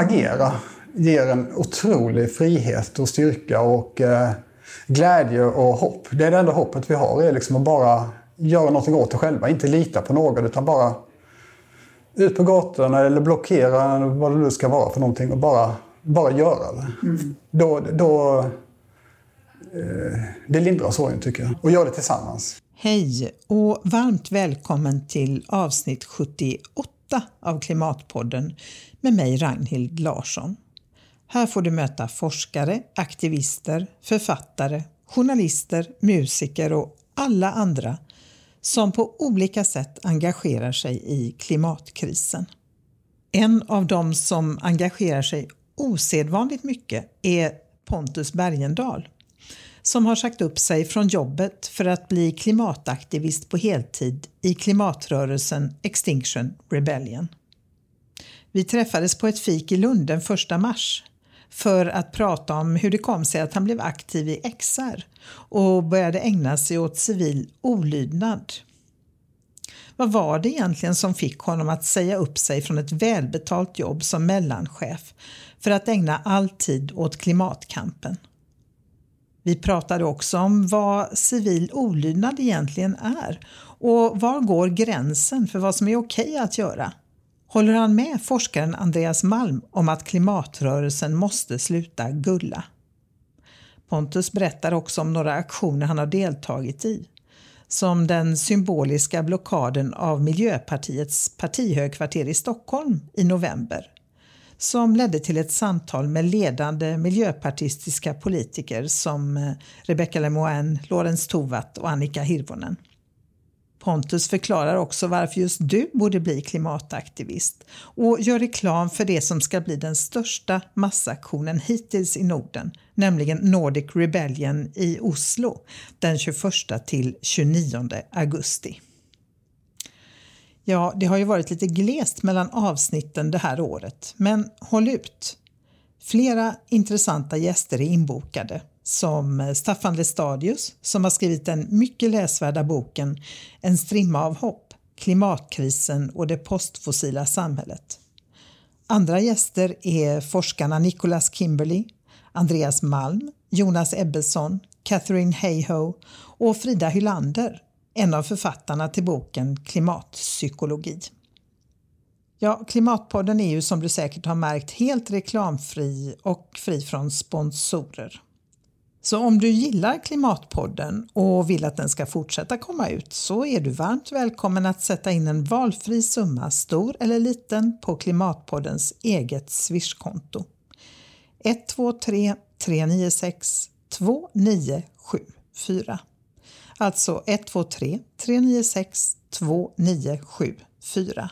agera ger en otrolig frihet och styrka och eh, glädje och hopp. Det är det enda hoppet vi har, är liksom att bara göra någonting åt det själva. Inte lita på någon utan bara ut på gatorna eller blockera vad det nu ska vara för någonting och bara, bara göra det. Mm. Då, då, eh, det lindrar sorgen tycker jag. Och gör det tillsammans. Hej och varmt välkommen till avsnitt 78 av Klimatpodden med mig Ragnhild Larsson. Här får du möta forskare, aktivister, författare, journalister, musiker och alla andra som på olika sätt engagerar sig i klimatkrisen. En av dem som engagerar sig osedvanligt mycket är Pontus Bergendahl som har sagt upp sig från jobbet för att bli klimataktivist på heltid i klimatrörelsen Extinction Rebellion. Vi träffades på ett fik i Lund den 1 mars för att prata om hur det kom sig att han blev aktiv i XR och började ägna sig åt civil olydnad. Vad var det egentligen som fick honom att säga upp sig från ett välbetalt jobb som mellanchef för att ägna all tid åt klimatkampen? Vi pratade också om vad civil olydnad egentligen är och var går gränsen för vad som är okej att göra? Håller han med forskaren Andreas Malm om att klimatrörelsen måste sluta gulla? Pontus berättar också om några aktioner han har deltagit i som den symboliska blockaden av Miljöpartiets partihögkvarter i Stockholm i november som ledde till ett samtal med ledande miljöpartistiska politiker som eh, Rebecca Le Moine, Lorentz Tovatt och Annika Hirvonen. Pontus förklarar också varför just du borde bli klimataktivist och gör reklam för det som ska bli den största massaktionen hittills i Norden, nämligen Nordic Rebellion i Oslo den 21 till 29 augusti. Ja, det har ju varit lite glest mellan avsnitten det här året, men håll ut! Flera intressanta gäster är inbokade som Staffan Lestadius som har skrivit den mycket läsvärda boken En strimma av hopp, klimatkrisen och det postfossila samhället. Andra gäster är forskarna Nicholas Kimberley, Andreas Malm, Jonas Ebbesson, Catherine Hayhoe och Frida Hylander, en av författarna till boken Klimatpsykologi. Ja, Klimatpodden är ju som du säkert har märkt helt reklamfri och fri från sponsorer. Så om du gillar Klimatpodden och vill att den ska fortsätta komma ut så är du varmt välkommen att sätta in en valfri summa, stor eller liten, på Klimatpoddens eget Swish-konto. 123 396 2974. Alltså 123 396 2974.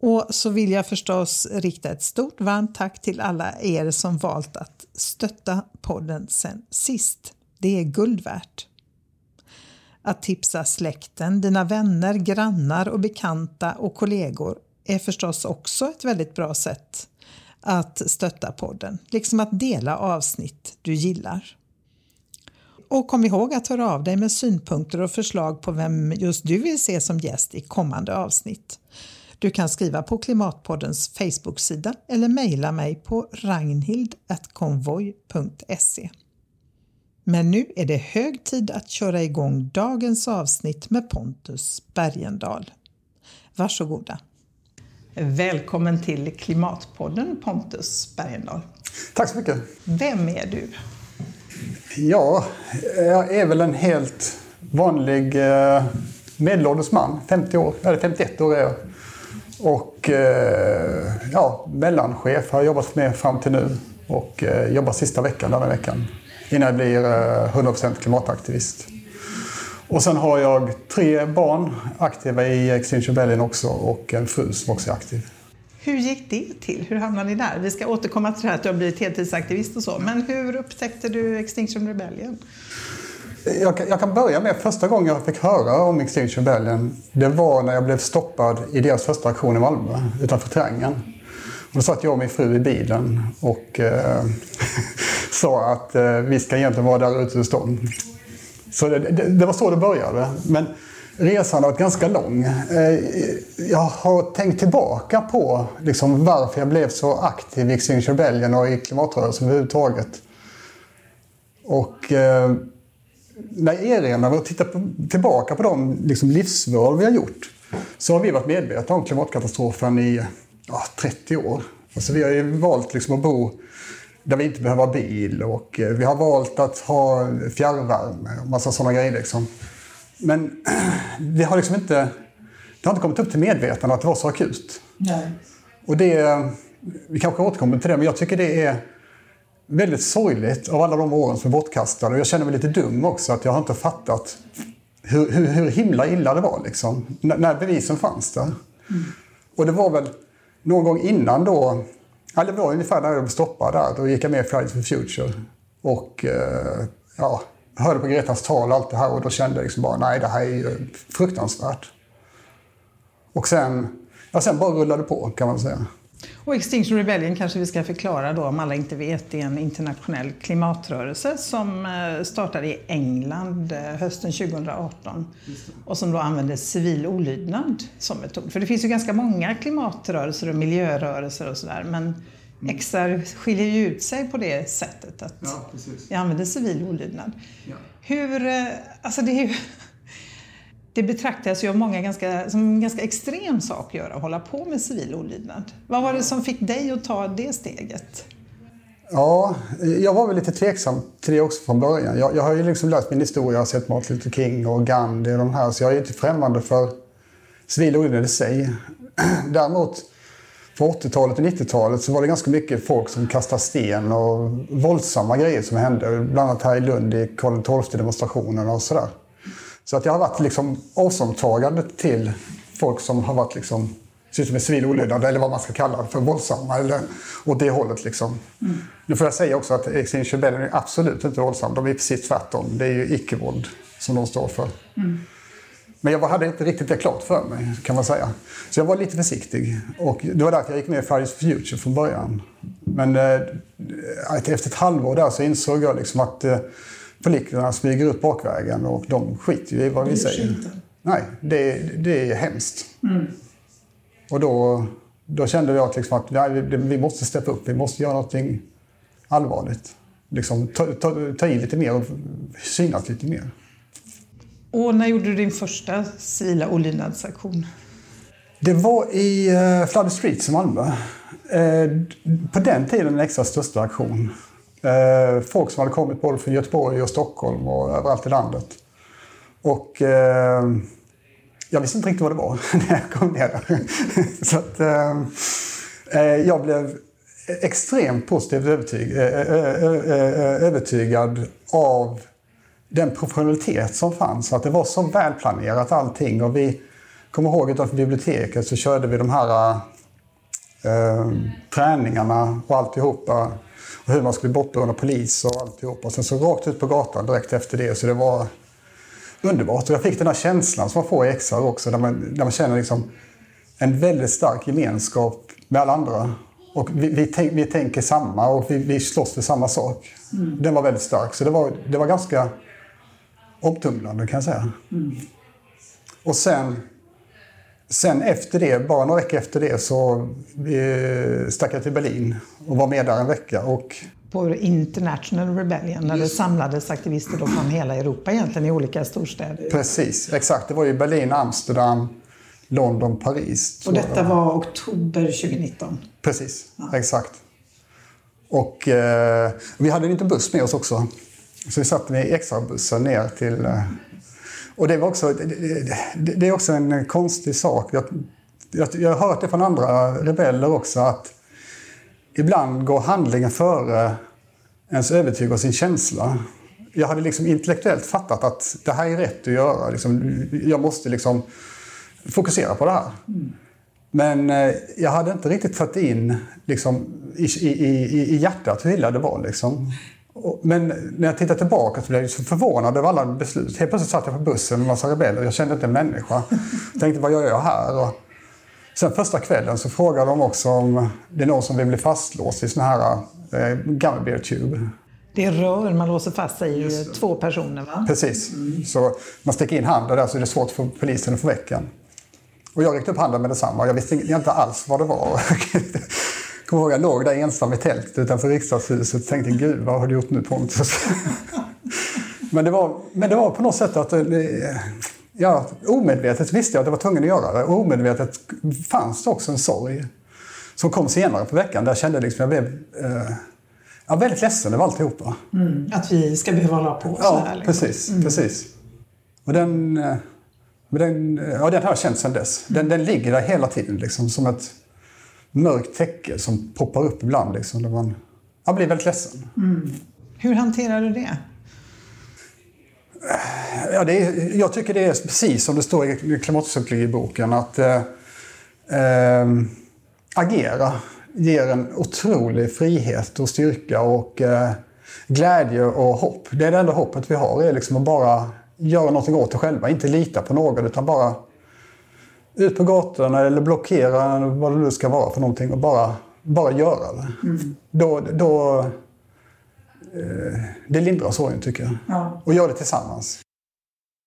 Och så vill jag förstås rikta ett stort varmt tack till alla er som valt att stötta podden sen sist. Det är guld värt. Att tipsa släkten, dina vänner, grannar och bekanta och kollegor är förstås också ett väldigt bra sätt att stötta podden, liksom att dela avsnitt du gillar. Och kom ihåg att höra av dig med synpunkter och förslag på vem just du vill se som gäst i kommande avsnitt. Du kan skriva på Klimatpoddens Facebook-sida eller mejla mig på ragnhild.konvoj.se. Men nu är det hög tid att köra igång dagens avsnitt med Pontus Bergendahl. Varsågoda! Välkommen till Klimatpodden Pontus Bergendahl. Tack så mycket! Vem är du? Ja, jag är väl en helt vanlig eh, medelålders man. 50 år, eller 51 år är jag. Och eh, ja, mellanchef har jag jobbat med fram till nu. Och eh, jobbar sista veckan denna veckan. Innan jag blir eh, 100% klimataktivist. Och sen har jag tre barn aktiva i Extinction Rebellion också och en fru som också är aktiv. Hur gick det till? Hur hamnade ni där? Vi ska återkomma till det här att du har blivit heltidsaktivist och så. Men hur upptäckte du Extinction Rebellion? Jag, jag, kan börja med första gången jag fick höra om Extinction Rebellion. Det var när jag blev stoppad i deras första aktion i Malmö, utanför Trängen. Och då satt jag och min fru i bilen och eh, sa att eh, vi ska egentligen vara där ute hos dem. Så det, det, det, var så det började. Men resan har varit ganska lång. Eh, jag har tänkt tillbaka på liksom varför jag blev så aktiv i Extinction Rebellion och i klimatrörelsen överhuvudtaget. Och eh, när jag erinrar mig och tittar på, tillbaka på de liksom, livsval vi har gjort så har vi varit medvetna om klimatkatastrofen i ja, 30 år. Alltså, vi har ju valt liksom, att bo där vi inte behöver ha bil och eh, vi har valt att ha fjärrvärme och massa sådana grejer. Liksom. Men det har liksom inte, det har inte kommit upp till medvetande att det var så akut. Nej. Och det, vi kanske återkommer till det, men jag tycker det är väldigt sorgligt av alla de åren som är bortkastade. Och jag känner mig lite dum också, att jag har inte fattat hur, hur, hur himla illa det var liksom, när, när bevisen fanns där. Mm. Och det var väl någon gång innan då, eller det var ungefär när jag blev stoppad där, då gick jag med i Fridays for Future. Och eh, ja, hörde på Gretas tal och allt det här och då kände jag liksom bara, nej det här är ju fruktansvärt. Och sen, ja, sen bara rullade på kan man säga. Och Extinction Rebellion kanske vi ska förklara då om alla inte vet. Det är en internationell klimatrörelse som eh, startade i England eh, hösten 2018 och som då använder civil olydnad som metod. För det finns ju ganska många klimatrörelser och miljörörelser och sådär men mm. XR skiljer ju ut sig på det sättet att ja, vi använder civil olydnad. Ja. Hur, eh, alltså det är ju det betraktas ju av många ganska, som en ganska extrem sak att göra, att hålla på med civil olydnad. Vad var det som fick dig att ta det steget? Ja, jag var väl lite tveksam till det också från början. Jag, jag har ju liksom läst min historia, jag har sett Martin Luther King och Gandhi och de här, så jag är inte främmande för civil olydnad i sig. Däremot på 80-talet och 90-talet så var det ganska mycket folk som kastade sten och våldsamma grejer som hände. Bland annat här i Lund i Karl XII demonstrationerna och sådär. Så att jag har varit liksom avståndstagande till folk som har varit liksom, ser ut som en civil olydnad eller vad man ska kalla det för, våldsamma eller åt det hållet. Liksom. Mm. Nu får jag säga också att Extinction Rebellion är absolut inte våldsam. De är precis tvärtom. Det är ju icke-våld som de står för. Mm. Men jag hade inte riktigt det klart för mig, kan man säga. Så jag var lite försiktig. Och det var därför jag gick med i Fridays for Future från början. Men eh, efter ett halvår där så insåg jag liksom att eh, politikerna smyger ut bakvägen och de skiter ju i vad vi säger. Inte. Nej, det, det är hemskt. Mm. Och då, då kände jag liksom att nej, vi måste steppa upp, vi måste göra någonting allvarligt. Liksom, ta, ta, ta i lite mer och synas lite mer. Och när gjorde du din första civila olydnadsaktion? Det var i eh, uh, Flooded Streets i Malmö. Uh, på den tiden den extra största aktion. Uh, folk som hade kommit både från Göteborg och Stockholm och överallt i landet. Och uh, jag visste inte riktigt vad det var när jag kom ner där. Så att, jag blev extremt positivt övertyg, övertygad av den professionalitet som fanns. Att det var så välplanerat allting. Och vi kommer ihåg utanför biblioteket så körde vi de här eh, träningarna och alltihopa och hur man skulle bli polis och alltihop. Och sen så rakt ut på gatan direkt efter det. Så det var underbart. Och jag fick den här känslan som man får i XR också, där man, där man känner liksom en väldigt stark gemenskap med alla andra. Och vi, vi, tänk, vi tänker samma och vi, vi slåss för samma sak. Mm. Den var väldigt stark. Så det var, det var ganska omtumlande kan jag säga. Mm. Och sen Sen efter det, bara några veckor efter det, så stack jag till Berlin och var med där en vecka. Och på International Rebellion när det samlades aktivister då från hela Europa egentligen i olika storstäder. Precis, exakt. Det var ju Berlin, Amsterdam, London, Paris. Och detta var oktober 2019? Precis, ja. exakt. Och eh, vi hade en liten buss med oss också. Så vi satt med extrabussen ner till eh, och det, var också, det, det, är också en konstig sak. Jag, jag, jag har hört det från andra rebeller också att ibland går handlingen före ens övertygelse och sin känsla. Jag hade liksom intellektuellt fattat att det här är rätt att göra. Liksom, jag måste liksom fokusera på det här. Men eh, jag hade inte riktigt fått in liksom, i, i, i, i hjärtat hur illa det var. Liksom. Men när jag tittar tillbaka så blev jag så förvånad över alla beslut. Helt plötsligt satt jag på bussen med en massa rebeller. Jag kände inte en människa. Jag tänkte, vad gör jag här? Och sen första kvällen så frågade de också om det är någon som vill bli fastlåst i sån här eh, Gummy Bear Tube. Det är rör man låser fast sig i två personer va? Precis. Så man sticker in handen där så är det svårt för polisen att få väck en. Och jag räckte upp handen med detsamma. Jag visste inte alls vad det var. Kommer ihåg jag låg där ensam i tältet utanför riksdagshuset och tänkte gud vad har du gjort nu Pontus? men, det var, men det var på något sätt att det, ja, omedvetet visste jag att jag var tvungen att göra det. Och omedvetet fanns det också en sorg som kom senare på veckan där jag kände liksom jag blev eh, var väldigt ledsen över alltihopa. Mm, att vi ska behöva hålla på så ja, här. Liksom. Precis, mm. precis. Och den, eh, den, ja, den har jag känt sedan dess. Den, den ligger där hela tiden liksom, som ett mörkt täcke som poppar upp ibland. Liksom, där man, man blir väldigt ledsen. Mm. Hur hanterar du det? Ja, det är, jag tycker det är precis som det står i klimatpsykologiboken att eh, eh, agera ger en otrolig frihet och styrka och eh, glädje och hopp. Det är det enda hoppet vi har, är liksom att bara göra någonting åt det själva. Inte lita på någon utan bara ut på gatorna eller blockera vad det nu ska vara för någonting och bara, bara göra det. Mm. Då, då, eh, det lindrar sorgen tycker jag. Ja. Och gör det tillsammans.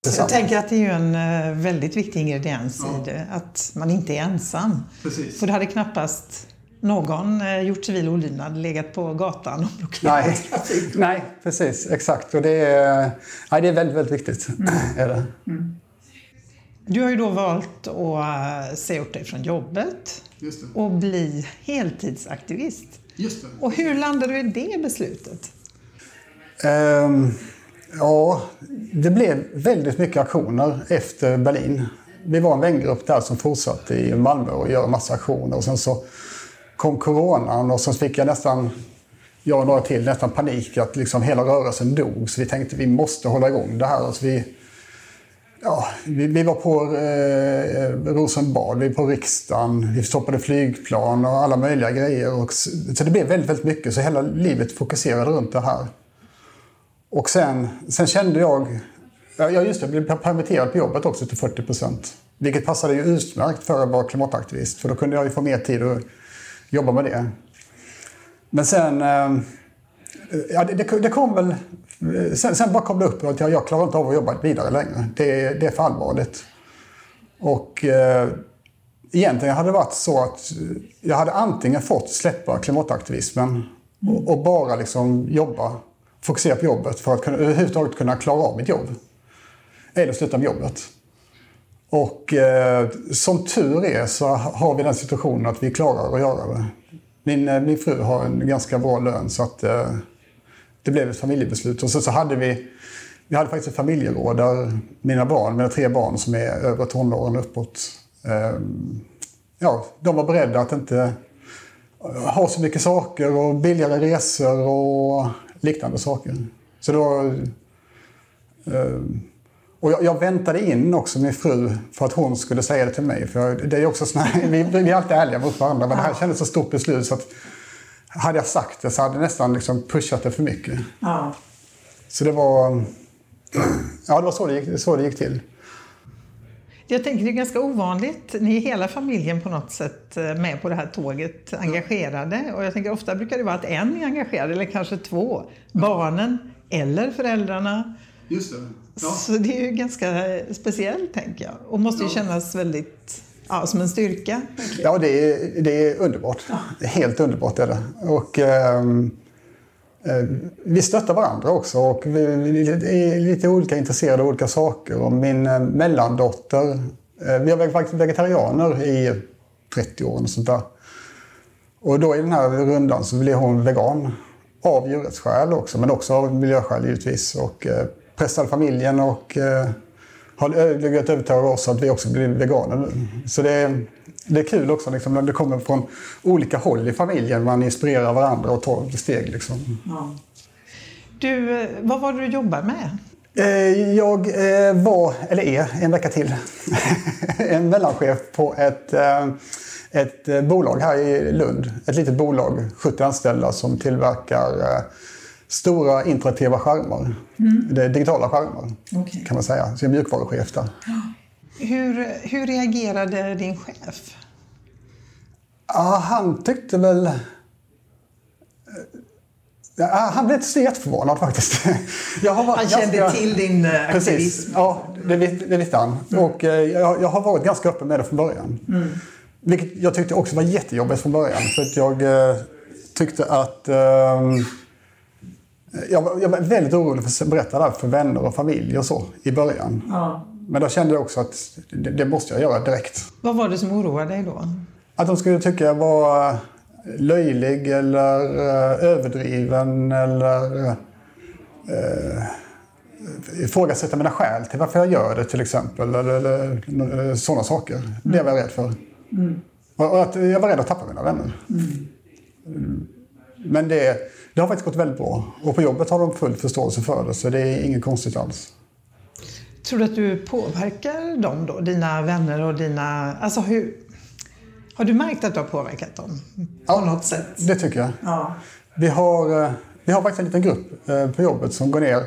tillsammans. Jag tänker att det är ju en eh, väldigt viktig ingrediens ja. i det, att man inte är ensam. Precis. För det hade knappast någon eh, gjort civil olydnad legat på gatan och blockerat nej, trafik. Nej, precis. Exakt. Och det är, nej, det är väldigt, väldigt viktigt. Mm. Är det. Mm. Du har ju då valt att eh, se upp dig från jobbet och bli heltidsaktivist. Just det. Och hur landade du i det beslutet? Um, ja, det blev väldigt mycket aktioner efter Berlin. Vi var en vängrupp där som fortsatte i Malmö och göra massa aktioner. Och sen så kom coronan och så fick jag nästan, jag och några till, nästan panik att liksom hela rörelsen dog. Så vi tänkte vi måste hålla igång det här. Så vi, ja, vi, vi var på eh, Rosenbad, vi var på riksdagen, vi stoppade flygplan och alla möjliga grejer. Och, så det blev väldigt, väldigt mycket. Så hela livet fokuserade runt det här. Och sen, sen kände jag, ja just det, jag blev permitterad på jobbet också till 40 procent. Vilket passade ju utmärkt för att vara klimataktivist. För då kunde jag ju få mer tid att jobba med det. Men sen... Eh, ja, det, det, kom väl... Sen, sen, bara kom det upp att jag, jag klarar inte av att jobba vidare längre. Det, det är för allvarligt. Och eh, egentligen hade det varit så att jag hade antingen fått släppa klimataktivismen och, och bara liksom jobba, fokusera på jobbet för att kunna, överhuvudtaget kunna klara av mitt jobb. Eller sluta med jobbet. Och eh, som tur är så har vi den situationen att vi klarar att göra det. Min, eh, min fru har en ganska bra lön så att eh, det blev ett familjebeslut. Och så, så hade vi, vi hade faktiskt ett familjeråd där mina barn, mina tre barn som är över tonåren uppåt, eh, ja, de var beredda att inte ha så mycket saker och billigare resor och liknande saker. Så var... Eh, och jag, jag, väntade in också min fru för att hon skulle säga det till mig. För det är också såna, vi, vi är alltid ärliga mot varandra, men det här kändes så stort beslut så att hade jag sagt det så hade jag nästan liksom pushat det för mycket. Ja. Så det var, ja, det var så det, gick, så det gick till. Jag tänker det är ganska ovanligt. Ni är hela familjen på något sätt eh, med på det här tåget, engagerade. Och jag tänker ofta brukar det vara att en är engagerad, eller kanske två. Barnen eller föräldrarna. Just det. Ja. Så det är ju ganska speciellt, tänker jag. Och måste ju ja. kännas väldigt ja, som en styrka. Ja, det är, det är underbart. Ja. Helt underbart är det. Och, ehm, eh, vi stöttar varandra också och vi är lite olika intresserade av olika saker. Och min eh, mellandotter, eh, vi har faktiskt vegetarianer i 30 år och sånt där. Och då i den här rundan så blev hon vegan. Av djurrättsskäl också, men också av miljöskäl givetvis. Och, eh, pressade familjen och har lyckats övertala oss att vi också blir veganer nu. Så det är, det är kul också liksom, när det kommer från olika håll i familjen. Man inspirerar varandra och tar steg. Liksom. Ja. Du, eh, vad var det du jobbade med? Eh, jag eh, var, eller är, en vecka till, en mellanchef på ett, ett bolag här i Lund. Ett litet bolag, 70 anställda som tillverkar stora interaktiva skärmar. Mm. Det är digitala skärmar okay. kan man säga. Så jag är mjukvaruchef där. Hur, hur reagerade din chef? Ja, han tyckte väl... Ja, han blev inte så jätteförvånad faktiskt. Jag varit han kände ganska... till din eh, aktivism? Precis. Ja, det, det visste han. Mm. Och eh, jag, jag, har varit ganska öppen med det från början. Mm. Vilket jag tyckte också var jättejobbigt från början. För att jag eh, tyckte att... Eh, jag, var, jag var väldigt orolig för att berätta det här för vänner och familj och så i början. Ja. Men då kände jag också att det, det, måste jag göra direkt. Vad var det som oroade dig då? Att de skulle tycka jag var löjlig eller uh, överdriven eller uh, ifrågasätta mina skäl till varför jag gör det till exempel. Eller, eller, sådana saker. Mm. Det var jag rädd för. Mm. Och, att jag var rädd att tappa mina vänner. Mm. Men det, det har faktiskt gått väldigt bra. Och på jobbet har de full förståelse för det, så det är inget konstigt alls. Tror du att du påverkar dem då, dina vänner och dina... Alltså hur... Har du märkt att du har påverkat dem på ja, något sätt? det tycker jag. Ja. Vi, har, eh, vi har faktiskt en liten grupp eh, på jobbet som går ner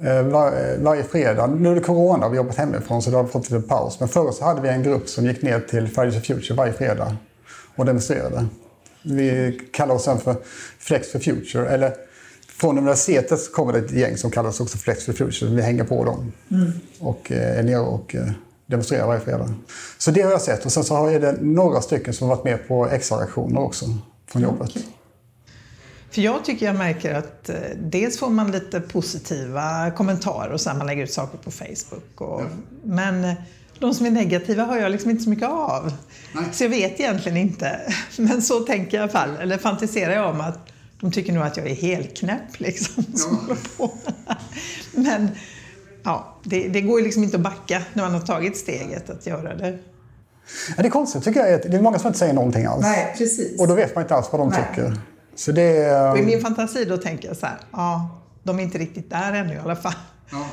eh, var, varje fredag. Nu är det corona och vi har jobbat hemifrån så det har fått lite paus. Men förr så hade vi en grupp som gick ner till Fridays for Future varje fredag och demonstrerade. Vi kallar oss sen för Flex for Future. Eller från universitetet så kommer det ett gäng som kallas också Flex for Future. Vi hänger på dem mm. och är nere och demonstrerar varje fredag. Så det har jag sett. Och sen så har det några stycken som har varit med på extraaktioner också från jobbet. Okay. För jag tycker jag märker att eh, dels får man lite positiva kommentarer och sen man lägger ut saker på Facebook. Och, ja. Men eh, de som är negativa har jag liksom inte så mycket av. Nej. Så jag vet egentligen inte. Men så tänker jag i alla fall, eller fantiserar jag om att de tycker nog att jag är helt knäpp liksom. Ja. Men ja, det, det går ju liksom inte att backa när man har tagit steget att göra det. Ja, det är konstigt tycker jag. Det är många som inte säger någonting alls. Nej, precis. Och då vet man inte alls vad de Nej. tycker. Så det är... I min fantasi då tänker jag så här, ja, de är inte riktigt där ännu i alla fall. Ja.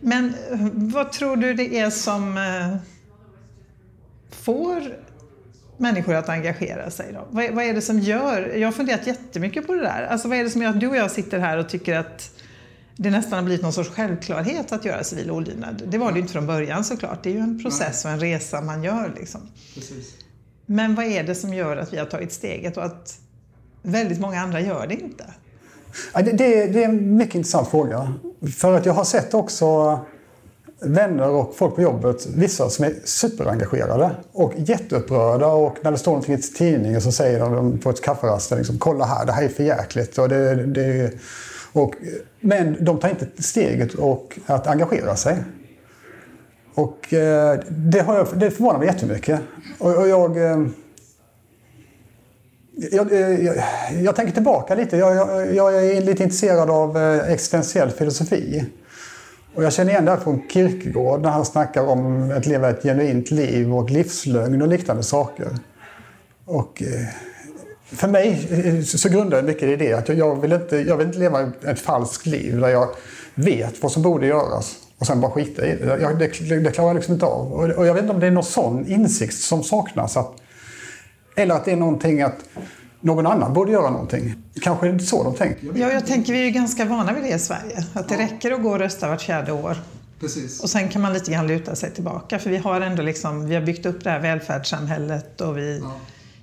Men eh, vad tror du det är som eh, får människor att engagera sig? Då? Vad, vad är det som gör, jag har funderat jättemycket på det där, alltså vad är det som gör att du och jag sitter här och tycker att det nästan har blivit någon sorts självklarhet att göra civil olydnad. Det var det ju inte från början såklart. Det är ju en process och en resa man gör. Liksom. Precis. Men vad är det som gör att vi har tagit steget och att väldigt många andra gör det inte? det, det, det är en mycket intressant fråga. För att jag har sett också vänner och folk på jobbet, vissa som är superengagerade och jätteupprörda och när det står någonting i tidningen så säger de på ett kafferast liksom, kolla här, det här är för jäkligt. Och det, det, och, men de tar inte steget och att engagera sig. Och eh, det, har jag, det förvånar mig jättemycket. Och, och jag, eh, jag, eh, jag, jag, tänker tillbaka lite. Jag, jag, är lite intresserad av eh, existentiell filosofi. Och jag känner igen det här från Kierkegaard när han snackar om att leva ett genuint liv och livslögn och liknande saker. Och, eh, för mig så grundar det mycket i det att jag vill, inte, jag vill inte leva ett falskt liv där jag vet vad som borde göras och sen bara skita i det. Jag, det, det klarar jag liksom inte av. Och jag vet inte om det är någon sån insikt som saknas. Att, eller att det är någonting att någon annan borde göra någonting. Kanske är det så de tänker. Jag ja, jag tänker vi är ganska vana vid det i Sverige. Att det ja. räcker att gå och rösta vart fjärde år. Precis. Och sen kan man lite grann luta sig tillbaka. För vi har ändå liksom, vi har byggt upp det här välfärdssamhället och vi ja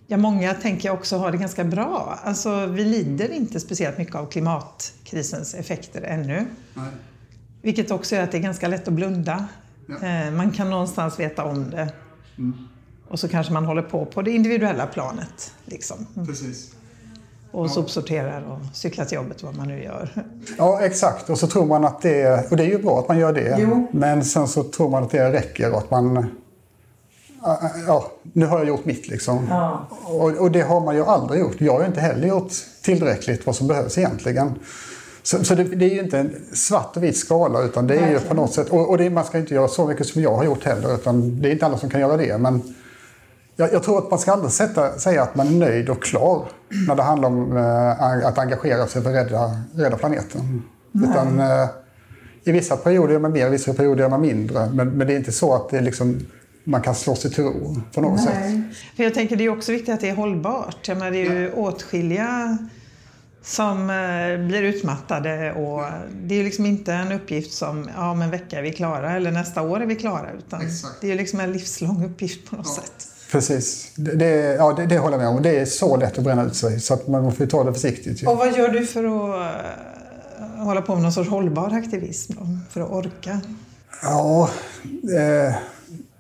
Ja, många tänker jag också har det ganska bra. Alltså, vi lider inte speciellt mycket av klimatkrisens effekter ännu. Nej. Vilket också gör att det är ganska lätt att blunda. Ja. Eh, man kan någonstans veta om det. Mm. Och så kanske man håller på på det individuella planet. Liksom. Precis. Och ja. sopsorterar och cyklar till jobbet, vad man nu gör. Ja, exakt. Och så tror man att det, och det är ju bra att man gör det. Jo. Men sen så tror man att det räcker och att man ja, nu har jag gjort mitt liksom. Ja. Och, och, det har man ju aldrig gjort. Jag har ju inte heller gjort tillräckligt vad som behövs egentligen. Så, så det, det, är ju inte en svart och vit skala utan det är ju på något sätt, och, och det, man ska inte göra så mycket som jag har gjort heller utan det är inte alla som kan göra det. Men jag, jag tror att man ska aldrig sätta, säga att man är nöjd och klar när det handlar om äh, att engagera sig för att rädda, rädda planeten. Nej. Utan, äh, I vissa perioder gör man mer, i vissa perioder gör man mindre. Men, men det är inte så att det liksom man kan slå sig till ro på något Nej. sätt. För jag tänker det är också viktigt att det är hållbart. Jag menar, det är ju åtskilliga som eh, blir utmattade och det är liksom inte en uppgift som ja, om en vecka är vi klara eller nästa år är vi klara utan Exakt. det är liksom en livslång uppgift på något ja. sätt. Precis. Det, ja, det, det håller jag med om. Det är så lätt att bränna ut sig så att man får ta det försiktigt. ju. Och vad gör du för att eh, hålla på med någon sorts hållbar aktivism? Då? För att orka? Ja, eh,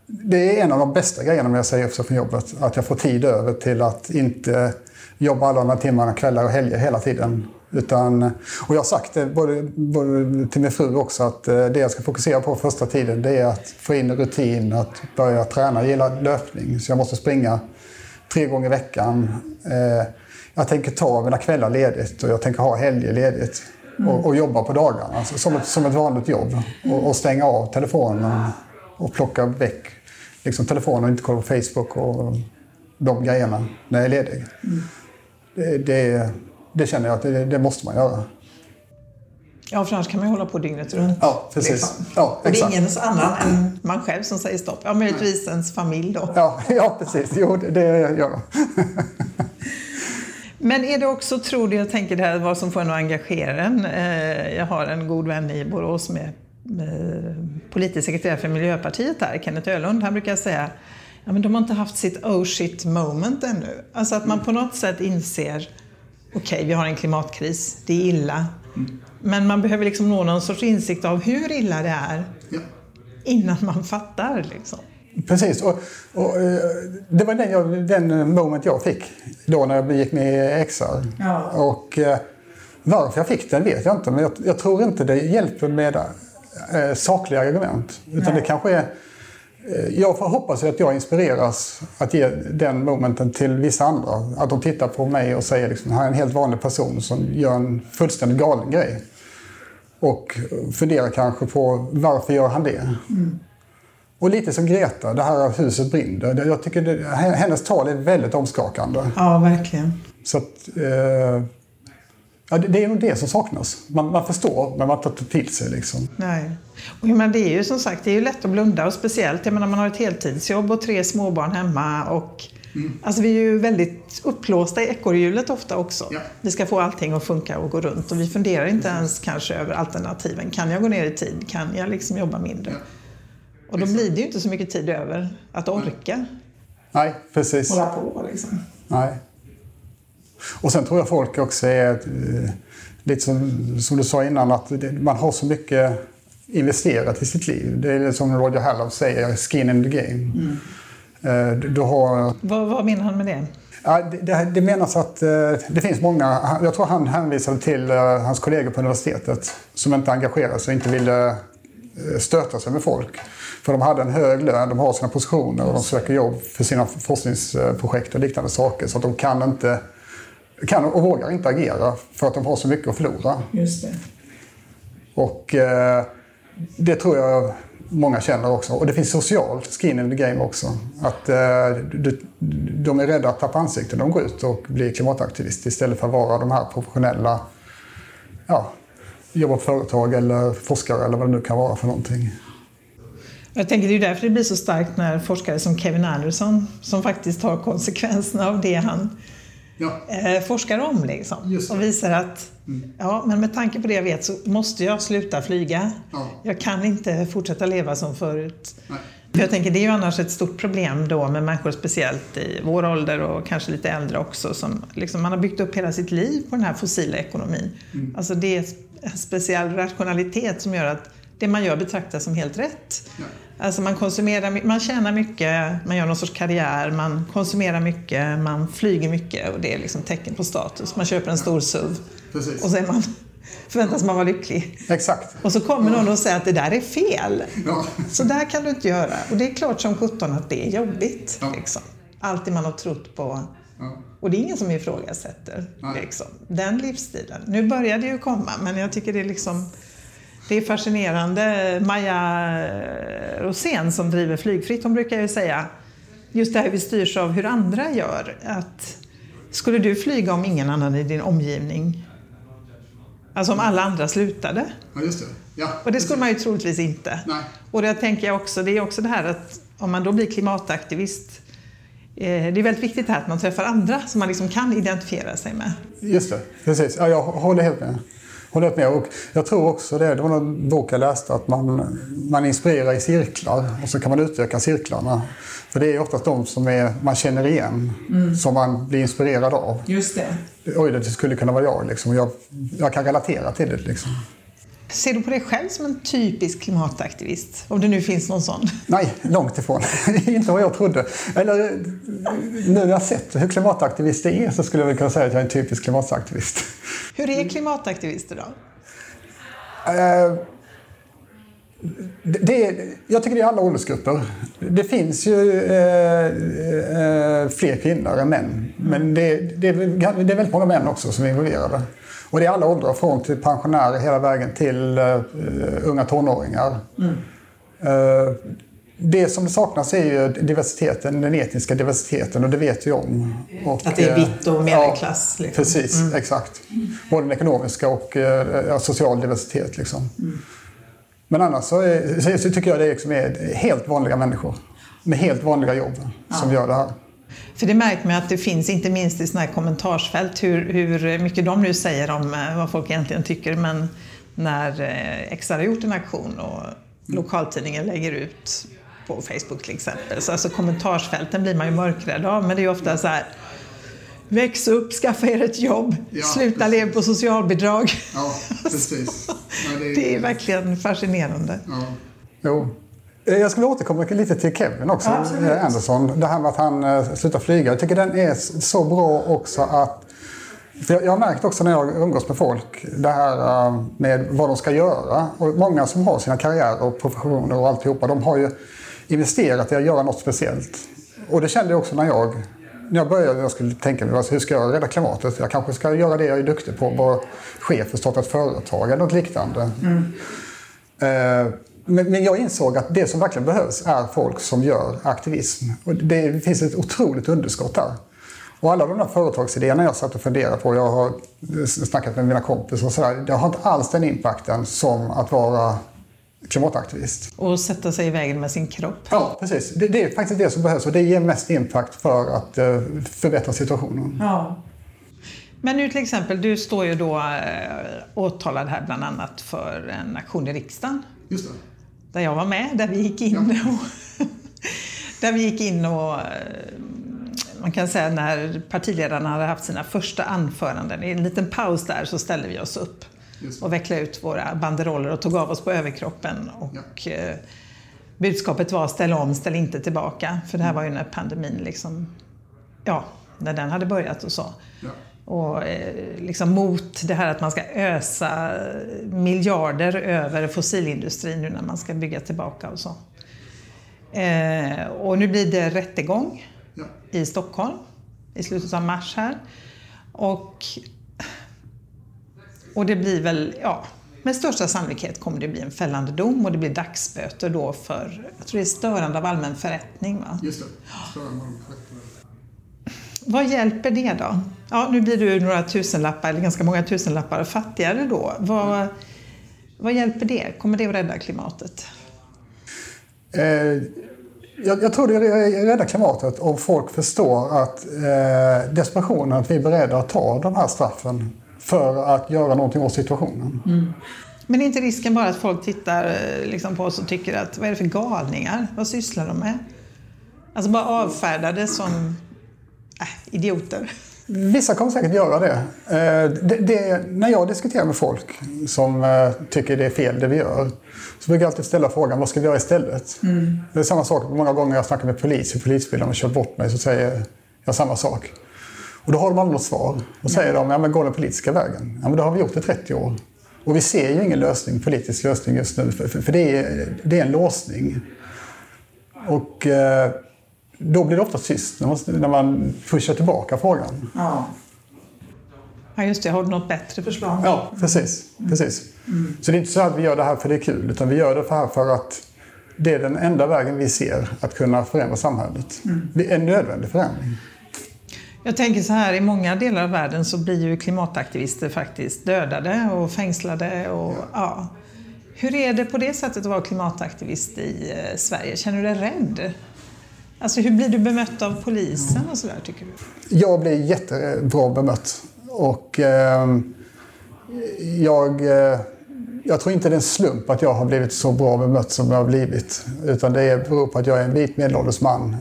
det är en av de bästa grejerna med att säga upp sig från jobbet. Att jag får tid över till att inte jobba alla de här timmarna, kvällar och helger hela tiden. Utan, och jag har sagt det både, både till min fru också att eh, det jag ska fokusera på första tiden det är att få in rutin, att börja träna. Jag gillar löpning så jag måste springa tre gånger i veckan. Eh, jag tänker ta mina kvällar ledigt och jag tänker ha helger ledigt. Och, och jobba på dagarna, alltså som, ett, som ett vanligt jobb. Och, och stänga av telefonen och plocka väck liksom, telefonen och inte kolla på Facebook och de grejerna när jag är ledig. Det, det, det känner jag att det, det måste man göra. Ja, för annars kan man ju hålla på dygnet runt. Ja, precis. Liksom. Ja, Och det är exakt. ingen annan än man själv som säger stopp. Ja, möjligtvis ens familj då. Ja, ja, precis. Jo, det, gör jag. Men är det också, tror du, jag tänker det här vad som får en att engagera en. Eh, Jag har en god vän i Borås med, med politisk sekreterare för Miljöpartiet där, Kenneth Ölund. Han brukar säga ja, men de har inte haft sitt oh shit moment ännu. Alltså att man på något sätt inser okej, vi har en klimatkris, det är illa. Men man behöver liksom nå någon sorts insikt av hur illa det är innan man fattar. Liksom. Precis. Och, och, eh, det var den, jag, den moment jag fick då när jag gick med i XR. Ja. Och eh, varför jag fick den vet jag inte. Men jag, jag tror inte det hjälper med eh, sakliga argument. Utan Nej. det kanske är... eh, Jag hoppas att jag inspireras att ge den momenten till vissa andra. Att de tittar på mig och säger liksom, här är en helt vanlig person som gör en fullständigt galen grej. Och funderar kanske på varför gör han det? Och lite som Greta, det här huset brinner. Jag tycker det, hennes tal är väldigt omskakande. Ja, verkligen. Så att, eh, ja, det, det är nog det som saknas. Man, man förstår, men man tar inte till sig. Liksom. Nej. Och jag det är ju som sagt det är ju lätt att blunda och speciellt jag menar, man har ett heltidsjobb och tre småbarn hemma. Och, Alltså vi är ju väldigt uppblåsta i ekorrhjulet ofta också. Ja. Vi ska få allting att funka och gå runt och vi funderar inte ens kanske över alternativen. Kan jag gå ner i tid? Kan jag liksom jobba mindre? Och då blir det ju inte så mycket tid över att orka Nej, precis. hålla på. Liksom. Nej. Och sen tror jag folk också är eh, lite som, som du sa innan, att man har så mycket investerat i sitt liv. Det är som Roger Hallow säger, skin in the game. Eh, Du, du har Vad, vad menar han med det? Ja, det, det, menas att eh, det finns många, jag tror han hänvisade till hans kollegor på universitetet som inte engagerade sig och inte ville stöta sig med folk. För de hade en hög lön, de har sina positioner och de söker jobb för sina forskningsprojekt och liknande saker. Så att de kan inte kan och vågar inte agera för att de har så mycket att förlora. Just det. Och eh, det tror jag många känner också. Och det finns socialt skin in the game också. Att eh, du, de är rädda att tappa ansiktet. De går ut och blir klimataktivist istället för att vara de här professionella, ja, jobba på företag eller forskare eller vad det nu kan vara för någonting. Jag tänker det är ju därför det blir så starkt när forskare som Kevin Anderson, som faktiskt tar konsekvenserna av det han Ja. eh, forskar om liksom. Mm. Och visar att ja, men med tanke på det jag vet så måste jag sluta flyga. Ja. Jag kan inte fortsätta leva som förut. Nej. För jag tänker det är ju annars ett stort problem då med människor speciellt i vår ålder och kanske lite äldre också som liksom, man har byggt upp hela sitt liv på den här fossila ekonomin. Mm. Alltså det är en speciell rationalitet som gör att det man gör betraktas som helt rätt. Ja. Alltså man konsumerar, man tjänar mycket, man gör någon sorts karriär, man konsumerar mycket, man flyger mycket och det är liksom tecken på status. Man köper en stor SUV Precis. och så man, förväntas man vara lycklig. Exakt. Och så kommer någon och säger att det där är fel. Ja. Så där kan du inte göra. Och det är klart som sjutton att det är jobbigt. Ja. Liksom. Allt det man har trott på. Ja. Och det är ingen som ifrågasätter Nej. liksom, den livsstilen. Nu börjar det ju komma, men jag tycker det är liksom det är fascinerande. Maja Rosén som driver Flygfritt, hon brukar ju säga just det här vi styrs av hur andra gör. Att skulle du flyga om ingen annan i din omgivning? Alltså om alla andra slutade? ja, just det. Ja. Och det skulle man ju troligtvis inte. Nej. Och det tänker jag också, det är också det här att om man då blir klimataktivist, eh, det är väldigt viktigt här att man träffar andra som man liksom kan identifiera sig med. Just det, precis. Ja, jag håller helt med. Håller jag med. Och jag tror också det, det var någon bok jag läste, att man, man inspirerar i cirklar och så kan man utöka cirklarna. För det är oftast de som är, man känner igen, som man blir inspirerad av. Just det. Oj, det skulle kunna vara jag. Liksom. Jag, jag kan relatera till det. Liksom. Ser du på dig själv som en typisk klimataktivist? Om det nu finns någon sån. Nej, långt ifrån. Inte vad jag trodde. Eller, nu när jag sett hur klimataktivister är så skulle jag väl kunna säga att jag är en typisk klimataktivist. Hur är klimataktivister då? Eh, det jag tycker det är alla åldersgrupper. Det finns ju eh, eh, fler kvinnor än män. Men det, det, är, det är väldigt många män också som är involverade. Och det är alla åldrar, från till pensionärer hela vägen till uh, unga tonåringar. Mm. Uh, det som saknas är ju diversiteten, den etniska diversiteten och det vet vi om. Och, att det är vitt och medelklass? Ja, liksom. Precis, mm. exakt. Både den ekonomiska och uh, social diversitet. Liksom. Mm. Men annars så, är, så, tycker jag det liksom är helt vanliga människor med helt vanliga jobb ja. som gör det här. För det märker man att det finns, inte minst i sådana här kommentarsfält, hur, hur mycket de nu säger om eh, vad folk egentligen tycker. Men när eh, XR har gjort en aktion och lokaltidningen lägger ut på Facebook till exempel. Så alltså kommentarsfälten blir man ju mörkrädd av. Men det är ju ofta så här Väx upp, skaffa er ett jobb, ja, sluta leva på socialbidrag. Ja, precis. Ja, det, är... det, är... verkligen fascinerande. Ja. Jo. Eh, jag skulle återkomma lite till Kevin också, ja, eh, Anderson. Det här med att han uh, slutar flyga. Jag tycker den är så bra också att... Jag, jag har märkt också när jag umgås med folk, det här med vad de ska göra. Och många som har sina karriärer och professioner och alltihopa, de har ju investerat i att göra något speciellt. Och det kände jag också när jag, när jag började, jag skulle tänka mig, alltså, hur ska jag rädda klimatet? Jag kanske ska göra det jag är duktig på, vara chef för starta ett företag eller något liknande. Mm. Uh, men, men, jag insåg att det som verkligen behövs är folk som gör aktivism. Och det finns ett otroligt underskott där. Och alla de där företagsidéerna jag satt och funderade på, jag har snackat med mina kompisar och sådär, det har inte alls den impacten som att vara klimataktivist. Och sätta sig i vägen med sin kropp. Ja, precis. Det, det är faktiskt det som behövs och det ger mest impact för att uh, förbättra situationen. Ja. Men nu till exempel, du står ju då äh, åtalad här bland annat för en aktion i riksdagen. Just det där jag var med, där vi gick in och, där vi gick in och eh, man kan säga när partiledarna hade haft sina första anföranden, i en liten paus där så ställde vi oss upp och vecklade ut våra banderoller och tog av oss på överkroppen. Och ja. Eh, budskapet var ställ om, ställ inte tillbaka. För det här var ju när pandemin liksom, ja, när den hade börjat och så. Ja och eh, liksom mot det här att man ska ösa miljarder över fossilindustrin nu när man ska bygga tillbaka och så. Eh, och nu blir det rättegång ja. i Stockholm i slutet av mars här. Och, och det blir väl, ja, med största sannolikhet kommer det bli en fällande dom och det blir dagsböter då för, jag tror det är störande av allmän förrättning. Va? Just det, störande av allmän förrättning. Vad hjälper det då? Ja, nu blir du några tusenlappar, eller ganska många tusenlappar fattigare då. Vad, vad hjälper det? Kommer det att rädda klimatet? Eh, jag, jag, tror det räddar klimatet om folk förstår att eh, desperationen, att vi är beredda att ta de här straffen för att göra någonting åt situationen. Mm. Men är inte risken bara att folk tittar eh, liksom, på oss och tycker att vad är det för galningar? Vad sysslar de med? Alltså bara avfärda det som äh, idioter. Vissa kommer säkert göra det. Eh, det, det. När jag diskuterar med folk som eh, tycker det är fel det vi gör så brukar jag alltid ställa frågan vad ska vi göra istället? Mm. Det är samma sak många gånger jag snackar med polis i polisbilen och kör bort mig så säger jag samma sak. Och då har de aldrig något svar. Då säger de, ja men gå den politiska vägen. Ja men det har vi gjort i 30 år. Och vi ser ju ingen lösning, politisk lösning just nu, för, för det, är, det är en låsning. Och eh, då blir det ofta tyst när man, när man pushar tillbaka frågan. Ja. Ja, just det. Har du något bättre förslag? Ja, precis. precis. Mm. Så det är inte så att vi gör det här för det är kul, utan vi gör det här för att det är den enda vägen vi ser att kunna förändra samhället. Mm. Det är en nödvändig förändring. Jag tänker så här, i många delar av världen så blir ju klimataktivister faktiskt dödade och fängslade. Och, ja. ja. Hur är det på det sättet att vara klimataktivist i eh, Sverige? Känner du dig rädd? Alltså hur blir du bemött av polisen och sådär tycker du? Jag blir jättebra bemött. Och, eh, jag, eh, jag tror inte det är en slump att jag har blivit så bra bemött som jag har blivit. Utan det beror på att jag är en vit medelålders man.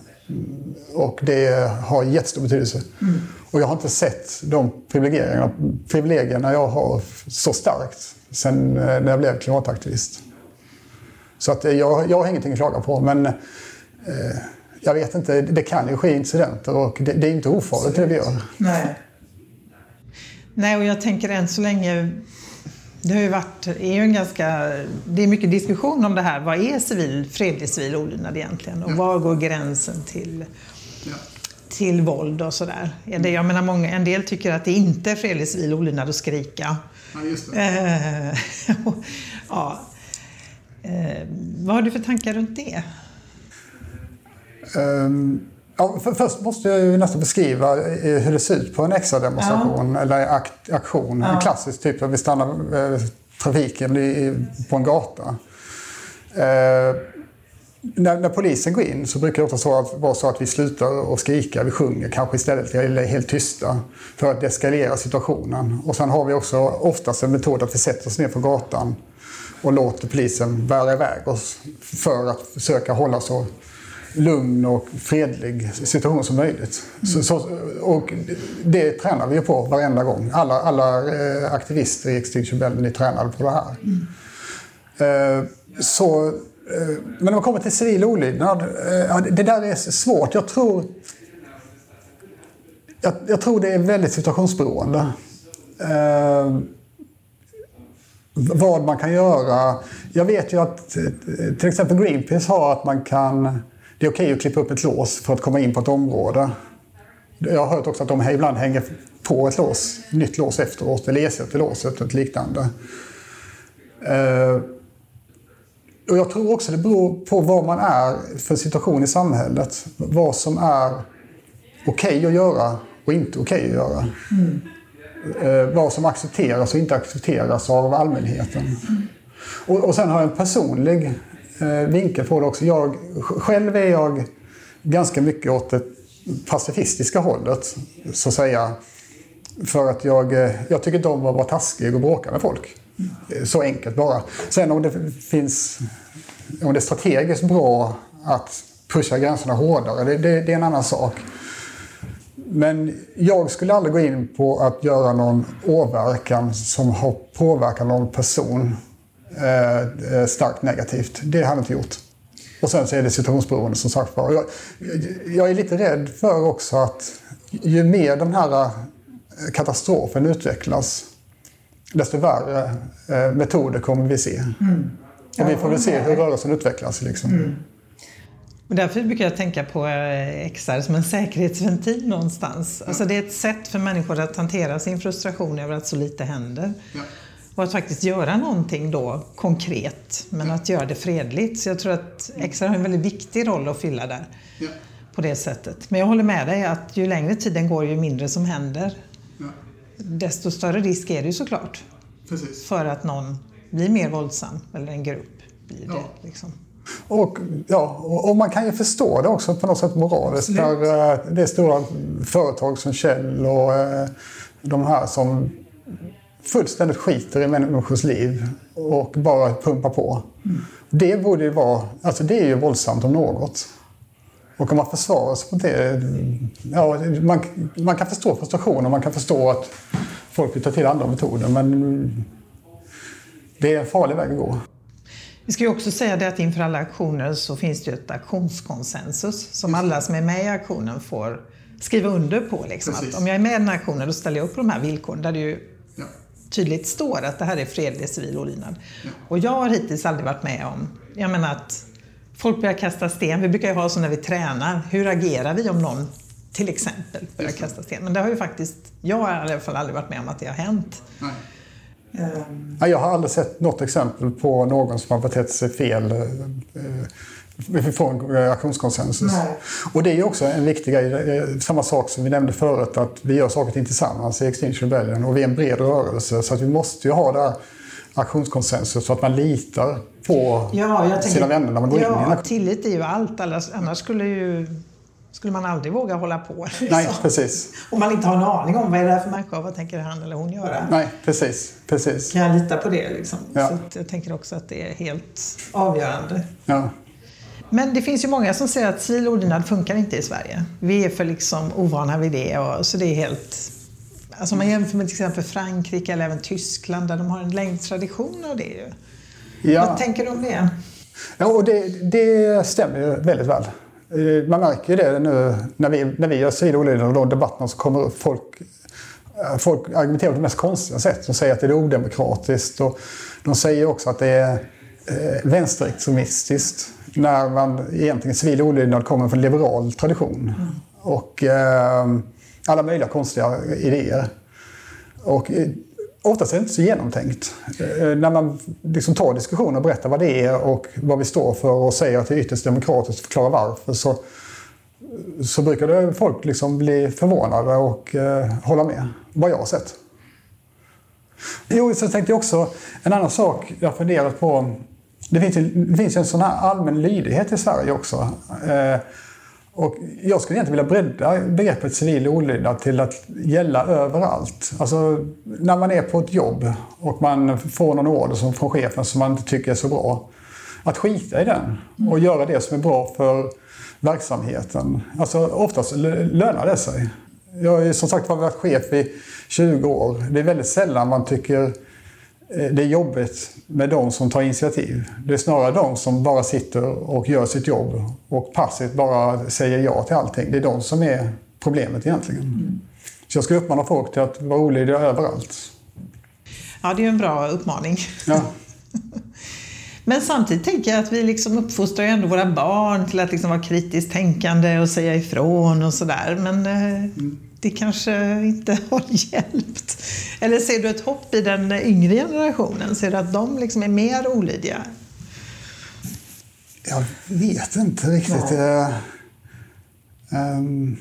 Och det har jättestor betydelse. Mm. Och jag har inte sett de privilegierna, privilegierna jag har så starkt sen eh, när jag blev klimataktivist. Så att jag, jag har ingenting att klaga på. Men eh, jag vet inte, det kan ju ske incidenter och det, det är inte ofarligt det vi gör. Nej. Nej, och jag tänker än så länge det har ju varit, är ju en ganska, det är mycket diskussion om det här. Vad är civil, fredlig civil olydnad egentligen? Och var går gränsen till, till våld och sådär? Jag menar, många, en del tycker att det inte är fredlig civil olydnad att skrika. Ja, just det. Eh, ja. Eh, vad har du för tankar runt det? Um, ja, för, först måste jag ju nästan beskriva eh, hur det ser ut på en extra-demonstration ja. eller akt, aktion. Ja. En klassisk typ där vi stannar eh, trafiken i, på en gata. Eh, när, när, polisen går in så brukar det ofta så att, vara så att vi slutar att skrika, vi sjunger kanske istället, eller är helt tysta för att eskalera situationen. Och sen har vi också oftast en metod att vi sätter oss ner på gatan och låter polisen bära iväg oss för att försöka hålla så lugn och fredlig situation som möjligt. Mm. Så, så, och det tränar vi på varenda gång. Alla, alla eh, aktivister i Extinction Rebellion är tränade på det här. Mm. Eh, så, eh, men när man kommer till civil olydnad, eh, det där är svårt. Jag tror, jag, jag tror det är väldigt situationsberoende. Eh, vad man kan göra. Jag vet ju att eh, till exempel Greenpeace har att man kan... Det är okej att klippa upp ett lås för att komma in på ett område. Jag har hört också att de ibland hänger på ett lås, nytt lås efteråt eller ersätter låset och liknande. Eh, och jag tror också det beror på vad man är för situation i samhället. Vad som är okej okay att göra och inte okej okay att göra. Mm eh, vad som accepteras och inte accepteras av allmänheten. Mm. Och, och sen har jag en personlig Eh, vinkel på det också. Jag, själv är jag ganska mycket åt det pacifistiska hållet, så att säga. För att jag, eh, jag tycker inte om att vara taskig och bråka med folk. Eh, så enkelt bara. Sen om det finns om det är strategiskt bra att pusha gränserna hårdare, det, det, det är en annan sak. Men jag skulle aldrig gå in på att göra någon åverkan som har påverkat någon person eh, eh starkt negativt. Det har jag inte gjort. Och sen så är det situationsberoende som sagt var. Jag, jag är lite rädd för också att ju mer den här eh, katastrofen utvecklas, desto värre eh, metoder kommer vi se. Mm. Och vi får väl se hur rörelsen utvecklas. Liksom. Mm. Och därför brukar jag tänka på XR som en säkerhetsventil någonstans. Ja. Alltså det är ett sätt för människor att hantera sin frustration över att så lite händer. Ja. Och att faktiskt göra någonting då konkret, men ja. att göra det fredligt. Så jag tror att XR har en väldigt viktig roll att fylla där. På det sättet. Men jag håller med dig att ju längre tiden går, ju mindre som händer. Desto större risk är det ju såklart. Precis. För att någon blir mer våldsam, eller en grupp blir det. Liksom. Och, ja, och man kan ju förstå det också på något sätt moraliskt. När eh, det är stora företag som Kjell och eh, de här som fullständigt skiter i människors liv och bara pumpar på. Mm. Det borde ju vara, alltså det är ju våldsamt om något. Och om man försvarar sig på det, ja, man, man kan förstå frustrationen, man kan förstå att folk vill ta till andra metoder men det är en farlig väg att gå. Vi ska ju också säga det att inför alla aktioner så finns det ju ett aktionskonsensus som alla som är med i aktionen får skriva under på. Liksom. Att om jag är med i den här aktionen då ställer jag upp på de här villkoren där det ju. Tydligt står att det här är fredlig civil olydnad. Och jag har hittills aldrig varit med om, jag menar att folk börjar kasta sten. Vi brukar ju ha så när vi tränar, hur agerar vi om någon till exempel börjar kasta sten? Men det har ju faktiskt, jag har i alla fall aldrig varit med om att det har hänt. Nej. Um... Jag har aldrig sett något exempel på någon som har betett sig fel eh, från aktionskonsensus. Nej. Och det är också en viktig grej, samma sak som vi nämnde förut, att vi gör saker och ting tillsammans i Extinction Rebellion och vi är en bred rörelse så att vi måste ju ha det här aktionskonsensus så att man litar på ja, tänker, sina vänner när man går ja, in i en. Tillit är ju allt, annars skulle ju skulle man aldrig våga hålla på. Liksom. Nej, precis. Om man inte har en aning om vad är det här för människa och vad tänker han eller hon göra. Nej, precis. precis. Kan jag lita på det liksom? Ja. Så jag tänker också att det är helt avgörande. Ja. Men det finns ju många som säger att civil olydnad funkar inte i Sverige. Vi är för liksom ovana vid det och så det är helt... Alltså om man jämför med till exempel Frankrike eller även Tyskland där de har en längre tradition av det ju. Ja. Vad tänker du om det? Ja, och det, det stämmer ju väldigt väl. Eh, Man märker ju det nu när vi, när vi gör civil olydnad och de debatterna så kommer folk eh, Folk argumenterar på de mest konstiga sätt. De säger att det är odemokratiskt och de säger också att det är vänsterextremistiskt när man egentligen civil olydnad kommer från liberal tradition. Och eh, alla möjliga konstiga idéer. Och eh, oftast är det inte så genomtänkt. Eh, När man liksom tar diskussioner och berättar vad det är och vad vi står för och säger att det är ytterst demokratiskt och förklarar varför så, så brukar det folk liksom bli förvånade och eh, hålla med. Vad jag har sett. Jo, så tänkte jag också en annan sak jag funderat på. Det finns, ju- det finns en sån här allmän lydighet i Sverige också. Eh, och jag skulle egentligen vilja bredda begreppet civil olydnad till att gälla överallt. Alltså när man är på ett jobb och man får någon order som från chefen som man inte tycker är så bra. Att skita i den och göra det som är bra för verksamheten. Alltså oftast lönar det sig. Jag har ju som sagt varit chef i 20 år. Det är väldigt sällan man tycker det är jobbigt med de som tar initiativ. Det är snarare de som bara sitter och gör sitt jobb och passivt bara säger ja till allting. Det är de som är problemet egentligen. Så jag skulle uppmana folk till att vara olydiga överallt. Ja, det är en bra uppmaning. Ja. Men samtidigt tänker jag att vi liksom uppfostrar ju ändå våra barn till att liksom vara kritiskt tänkande och säga ifrån och sådär. Men eh, det kanske inte har hjälpt. Eller ser du ett hopp i den yngre generationen? Ser du att de liksom är mer olydiga? Jag vet inte riktigt. Eh, ehm,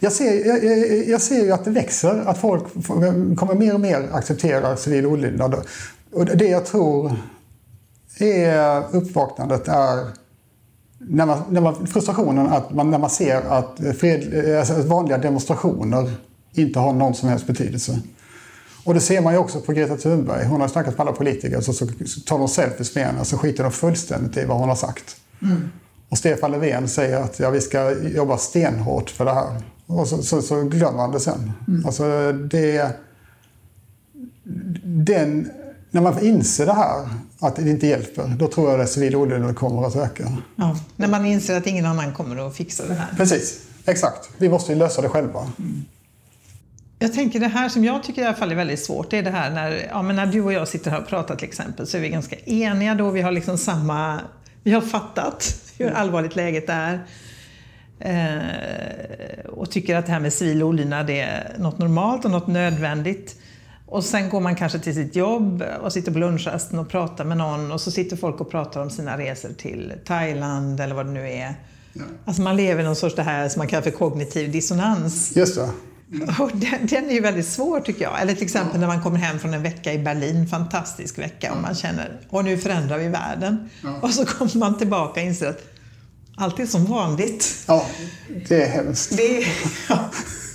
jag, ser, jag, jag, jag ser ju att det växer, att folk kommer mer och mer acceptera civil olydnad. Och det jag tror är uppvaknandet är när man, när man, frustrationen att man, när man ser att, fred, alltså att vanliga demonstrationer inte har någon som helst betydelse. Och det ser man ju också på Greta Thunberg. Hon har snackat med alla politiker så, så, tar de selfies med henne så skiter de fullständigt i vad hon har sagt. Och Stefan Löfven säger att ja, vi ska jobba stenhårt för det här. Och så, så, så glömmer han det sen. Alltså det... Den, när man inser det här, att det inte hjälper, då tror jag att civil olydnad kommer att öka. Ja, när man inser att ingen annan kommer att fixa det här. Precis, exakt. Vi måste ju lösa det själva. Jag tänker det här som jag tycker i alla fall är väldigt svårt, det är det här när, ja, men när du och jag sitter här och pratar till exempel så är vi ganska eniga då, vi har liksom samma, vi har fattat hur allvarligt läget är. Eh, och tycker att det här med civil olydnad är något normalt och något nödvändigt. Och sen går man kanske till sitt jobb och sitter på lunchrasten och pratar med någon och så sitter folk och pratar om sina resor till Thailand eller vad det nu är. Alltså man lever i någon sorts det här som man kallar för kognitiv dissonans. Just det. Och den, den är ju väldigt svår tycker jag. Eller till exempel när man kommer hem från en vecka i Berlin, fantastisk vecka, och man känner och nu förändrar vi världen. Och så kommer man tillbaka och inser att allt är som vanligt. Ja, det är hemskt. Det ja,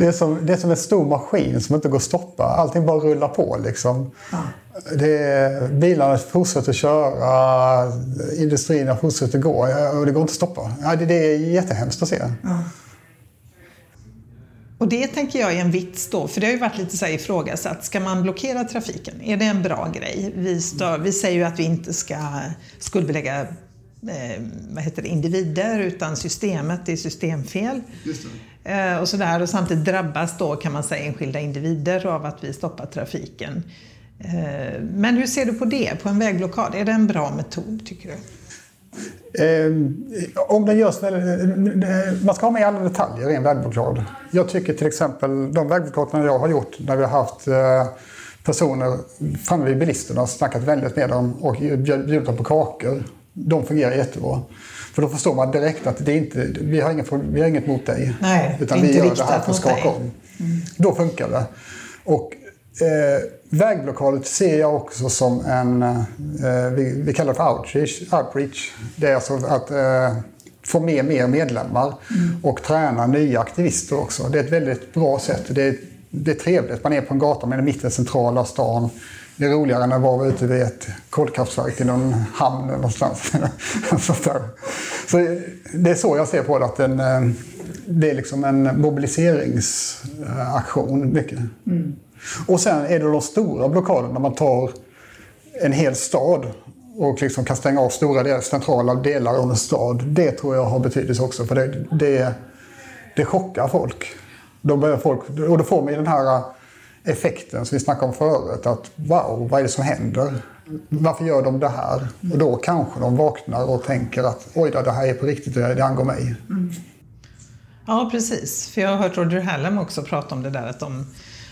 Det är, som, det är som en stor maskin som inte går att stoppa. Allting bara rullar på liksom. Det är, bilarna fortsätter köra, industrierna fortsätter gå och det går inte att stoppa. Ja, det, det är jättehemskt att se. och det tänker jag är en vits då, för det har ju varit lite så här ifrågasatt. Ska man blockera trafiken? Är det en bra grej? Vi, stör, vi säger ju att vi inte ska skuldbelägga eh, vad heter det, individer utan systemet, det är systemfel. Eh, Eh, och, sådär. och samtidigt drabbas då kan man säga enskilda individer av att vi stoppar trafiken. Eh, men hur ser du på det, på en vägblockad? Är det en bra metod tycker du? Eh, om den görs eh, man ska ha med alla detaljer i en vägblockad. Jag tycker till exempel de vägblockaderna jag har gjort när vi har haft personer framme vid bilisterna och snackat vänligt med dem och bjudit dem på kakor. De fungerar jättebra. För då förstår man direkt att det är inte, vi, har inget, vi har inget mot dig. Nej, utan vi gör det här för att skaka om. Då funkar det. Och eh, vägblockadet ser jag också som en, eh, vi, vi kallar det för outreach. outreach. Det är alltså att eh, få med mer medlemmar mm. och träna nya aktivister också. Det är ett väldigt bra sätt. Det är, det är trevligt. Man är på en gata med den mitten centrala stan. Det är roligare än att vara ute vid ett kolkraftverk i någon hamn någonstans. så det är så jag ser på det. Att den, eh, det är liksom en mobiliseringsaktion. Mycket. Mm. Och sen är det de stora blockaderna. Man tar en hel stad och liksom kan stänga av stora delar, centrala delar av en stad. Det tror jag har betydelse också. För det, det, det chockar folk. Då börjar folk. Och då får man den här effekten som vi snackade om förut. Att wow, vad är det som händer? Varför gör de det här? Och då kanske de vaknar och tänker att oj då, det här är på riktigt, det angår mig. Mm. Ja, precis. För jag har hört Roger Hallam också prata om det där att de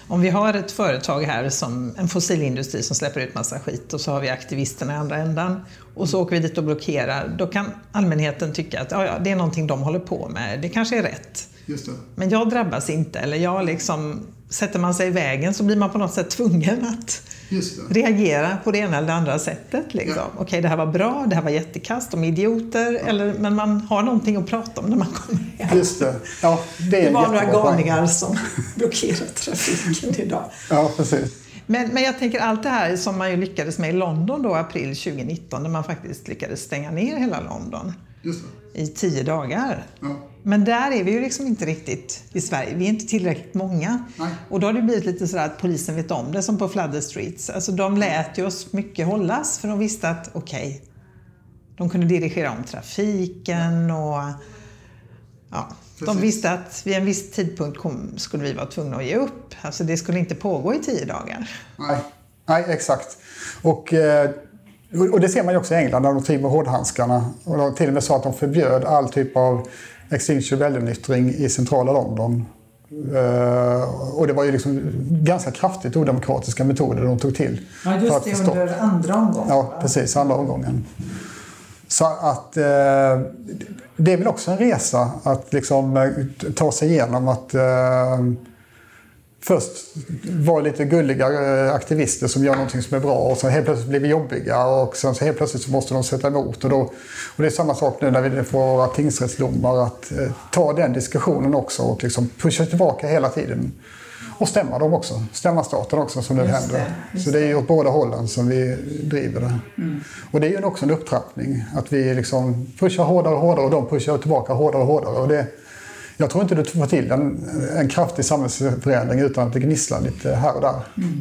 om vi har ett företag här som en fossilindustri som släpper ut massa skit och så har vi aktivisterna i andra ändan och så åker vi dit och blockerar. Då kan allmänheten tycka att ja, ja, det är någonting de håller på med. Det kanske är rätt. Men jag drabbas inte. Eller jag liksom, sätter man sig i vägen så blir man på något sätt tvungen att reagera på det ena eller det andra sättet. Liksom. Ja. Okej, det här var bra, det här var jättekast, de är idioter. Ja. Eller, men man har någonting att prata om när man kommer hem. Just det. Ja, det, det var några galningar som blockerade trafiken idag. Ja, precis. Men, men jag tänker allt det här som man ju lyckades med i London då, april 2019, när man faktiskt lyckades stänga ner hela London i tio dagar. Ja. Men där är vi ju liksom inte riktigt i Sverige. Vi är inte tillräckligt många. Nej. Och då har det blivit lite sådär att polisen vet om det, som på Flooded Streets. Alltså de lät ju oss mycket hållas, för de visste att okej, okay, de kunde dirigera om trafiken och ja, de visste att vid en viss tidpunkt kom, skulle vi vara tvungna att ge upp. Alltså det skulle inte pågå i tio dagar. Nej, Nej exakt. Och, eh, och det ser man ju också i England när de tog med hårdhandskarna. Och de till och med sa att de förbjöd all typ av Extinction Rebellion-yttring i centrala London. Uh, och det var ju liksom ganska kraftigt odemokratiska metoder de tog till. Ja, just det, under andra omgången. Ja, precis, andra omgången. Så att uh, det är väl också en resa att liksom uh, ta sig igenom att först vara lite gulliga eh, aktivister som gör någonting som är bra och sen helt plötsligt blir vi jobbiga och sen så helt plötsligt så måste de sätta emot. Och, då, och det är samma sak nu när vi får våra tingsrättsdomar att eh, ta den diskussionen också och liksom pusha tillbaka hela tiden. Och stämma dem också, stämma staten också som nu just händer. Det, så det är ju åt båda hållen som vi driver det. Mm. Och det är ju också en upptrappning, att vi liksom pushar hårdare och hårdare och de pushar tillbaka hårdare och hårdare. Och det, jag tror inte du får till en, en kraftig samhällsförändring utan att det gnisslar lite här och där. Mm.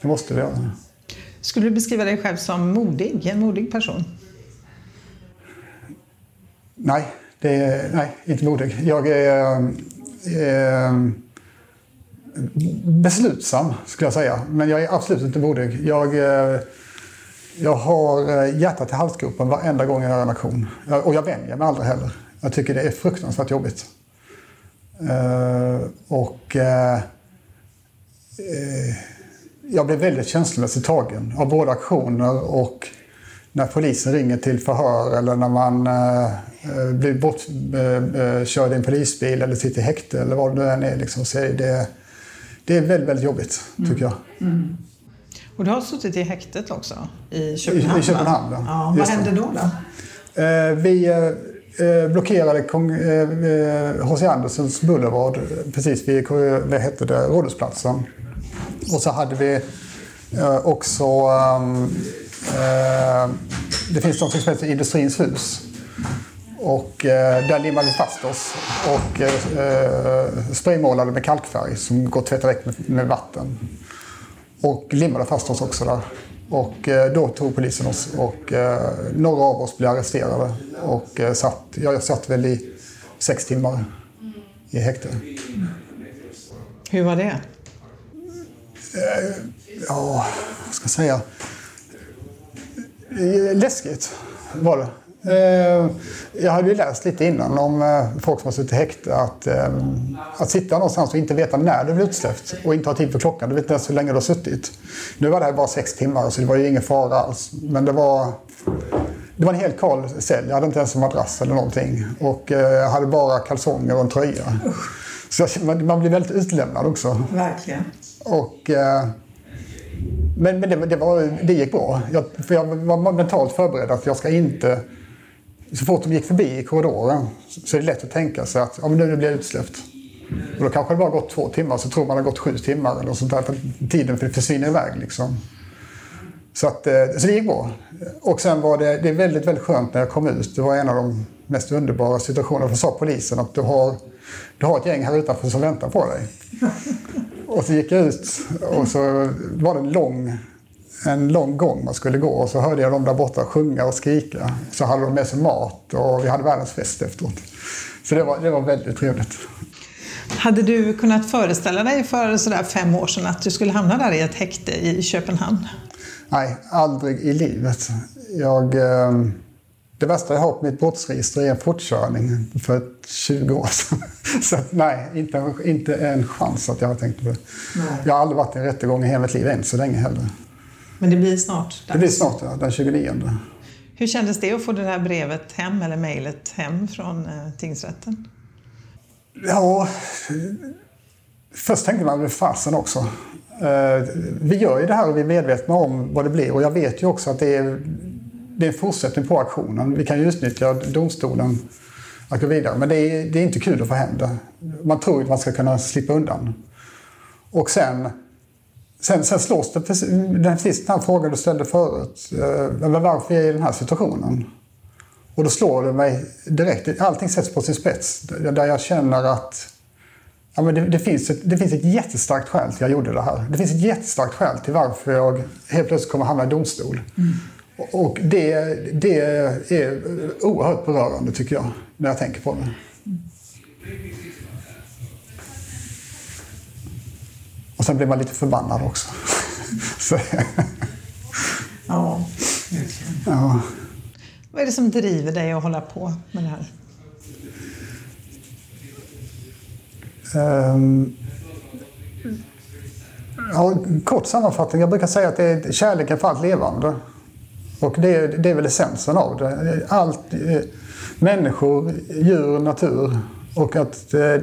Det måste det göra. Skulle du beskriva dig själv som modig, en modig person? Nej, det är, nej inte modig. Jag är, är beslutsam, skulle jag säga. Men jag är absolut inte modig. Jag, jag har hjärtat i halsgropen varenda gång jag gör en aktion. Och jag vänjer mig aldrig heller. Jag tycker det är fruktansvärt jobbigt. Uh, och uh, uh, jag blev väldigt känslomässigt tagen av båda aktioner och när polisen ringer till förhör eller när man blir bortkörd i en polisbil eller sitter i häkte eller vad det nu än är. Liksom, så det, det är väldigt, väldigt jobbigt, tycker jag. Mm. Mm. Och du har suttit i häktet också? I Köpenhamn? I, i Köpenhamn, ja. ja vad hände då? då? vi eh, blockerade H.C. Eh, eh Andersens Boulevard eh, precis vid eh, vad hette det, Rådhusplatsen. Och så hade vi eh, också... Ehm, eh, det finns något som heter Industrins hus. Och eh, där limmade vi fast oss och eh, spraymålade med kalkfärg som går att tvätta väck med, med vatten. Och limmade fast oss också där. Och eh, då tog polisen oss och eh, några av oss blev arresterade. Och eh, satt, jag satt väl i sex timmar i häkte. Hur var det? Ja, vad ska jag säga? Läskigt var det. Eh, jag hade ju läst lite innan om eh, folk som har suttit i häkte att, eh, att sitta någonstans och inte veta när du blir utsläppt och inte ha tid på klockan. Du vet inte ens hur länge du har suttit. Nu var det här bara sex timmar så det var ju ingen fara alls. Men det var, det var en helt kal cell. Jag hade inte ens en madrass eller någonting. Och jag hade bara kalsonger och en tröja. Så man blir väldigt utlämnad också. Verkligen. Och, men men det, det, var, det gick bra. Jag, för jag var mentalt förberedd att jag ska inte så fort de gick förbi i korridoren så är det lätt att tänka sig att ja, men nu blir jag utsläppt. Och då kanske det bara gått två timmar så tror man det har gått sju timmar eller sånt där. För tiden försvinner iväg liksom. Så, att, eh, så det gick bra. Och sen var det, det är väldigt, väldigt skönt när jag kom ut. Det var en av de mest underbara situationerna. För sa polisen att du har, du har ett gäng här utanför som väntar på dig. Och så gick jag ut och så var det en lång, en lång gång man skulle gå. Och så hörde jag dem där borta sjunga och skrika. Så hade de med sig mat och vi hade världens fest efteråt. Så det var, det var väldigt trevligt. Hade du kunnat föreställa dig för sådär fem år sedan att du skulle hamna där i ett häkte i Köpenhamn? Nej, aldrig i livet. Jag, eh, det värsta jag har på mitt brottsregister är en fortkörning för 20 år sedan. Så nej, inte, inte en chans att jag har tänkt på det. Nej. Jag har aldrig varit i en rättegång i hela mitt liv än så länge heller. Men det blir snart? Det blir snart, ja, den 29. Hur kändes det att få det här brevet hem, eller mejlet hem från eh, tingsrätten? Ja, först tänkte man väl fasen också. Eh, vi gör ju det här och vi är medvetna om vad det blir och jag vet ju också att det är, det är en fortsättning på aktionen. Vi kan ju utnyttja domstolen att gå vidare men det är, det är inte kul att få hem det. Man tror att man ska kunna slippa undan. Och sen, sen, sen slås det precis, precis den här frågan du ställde förut. Eh, varför är jag i den här situationen? Och då slår det mig direkt. Allting sätts på sin spets. Där jag känner att ja, men det, det, finns ett, det finns ett jättestarkt skäl till att jag gjorde det här. Det finns ett jättestarkt skäl till varför jag helt plötsligt kommer hamna i domstol. Mm. Och det, det är oerhört berörande tycker jag, när jag tänker på det. Och sen blir man lite förbannad också. ja, ja. Vad är det som driver dig att hålla på med det här? Um, ja, kort sammanfattning. Jag brukar säga att det är kärleken för allt levande. Och det, det är väl essensen av det. Allt, eh, människor, djur, natur. Och att, eh,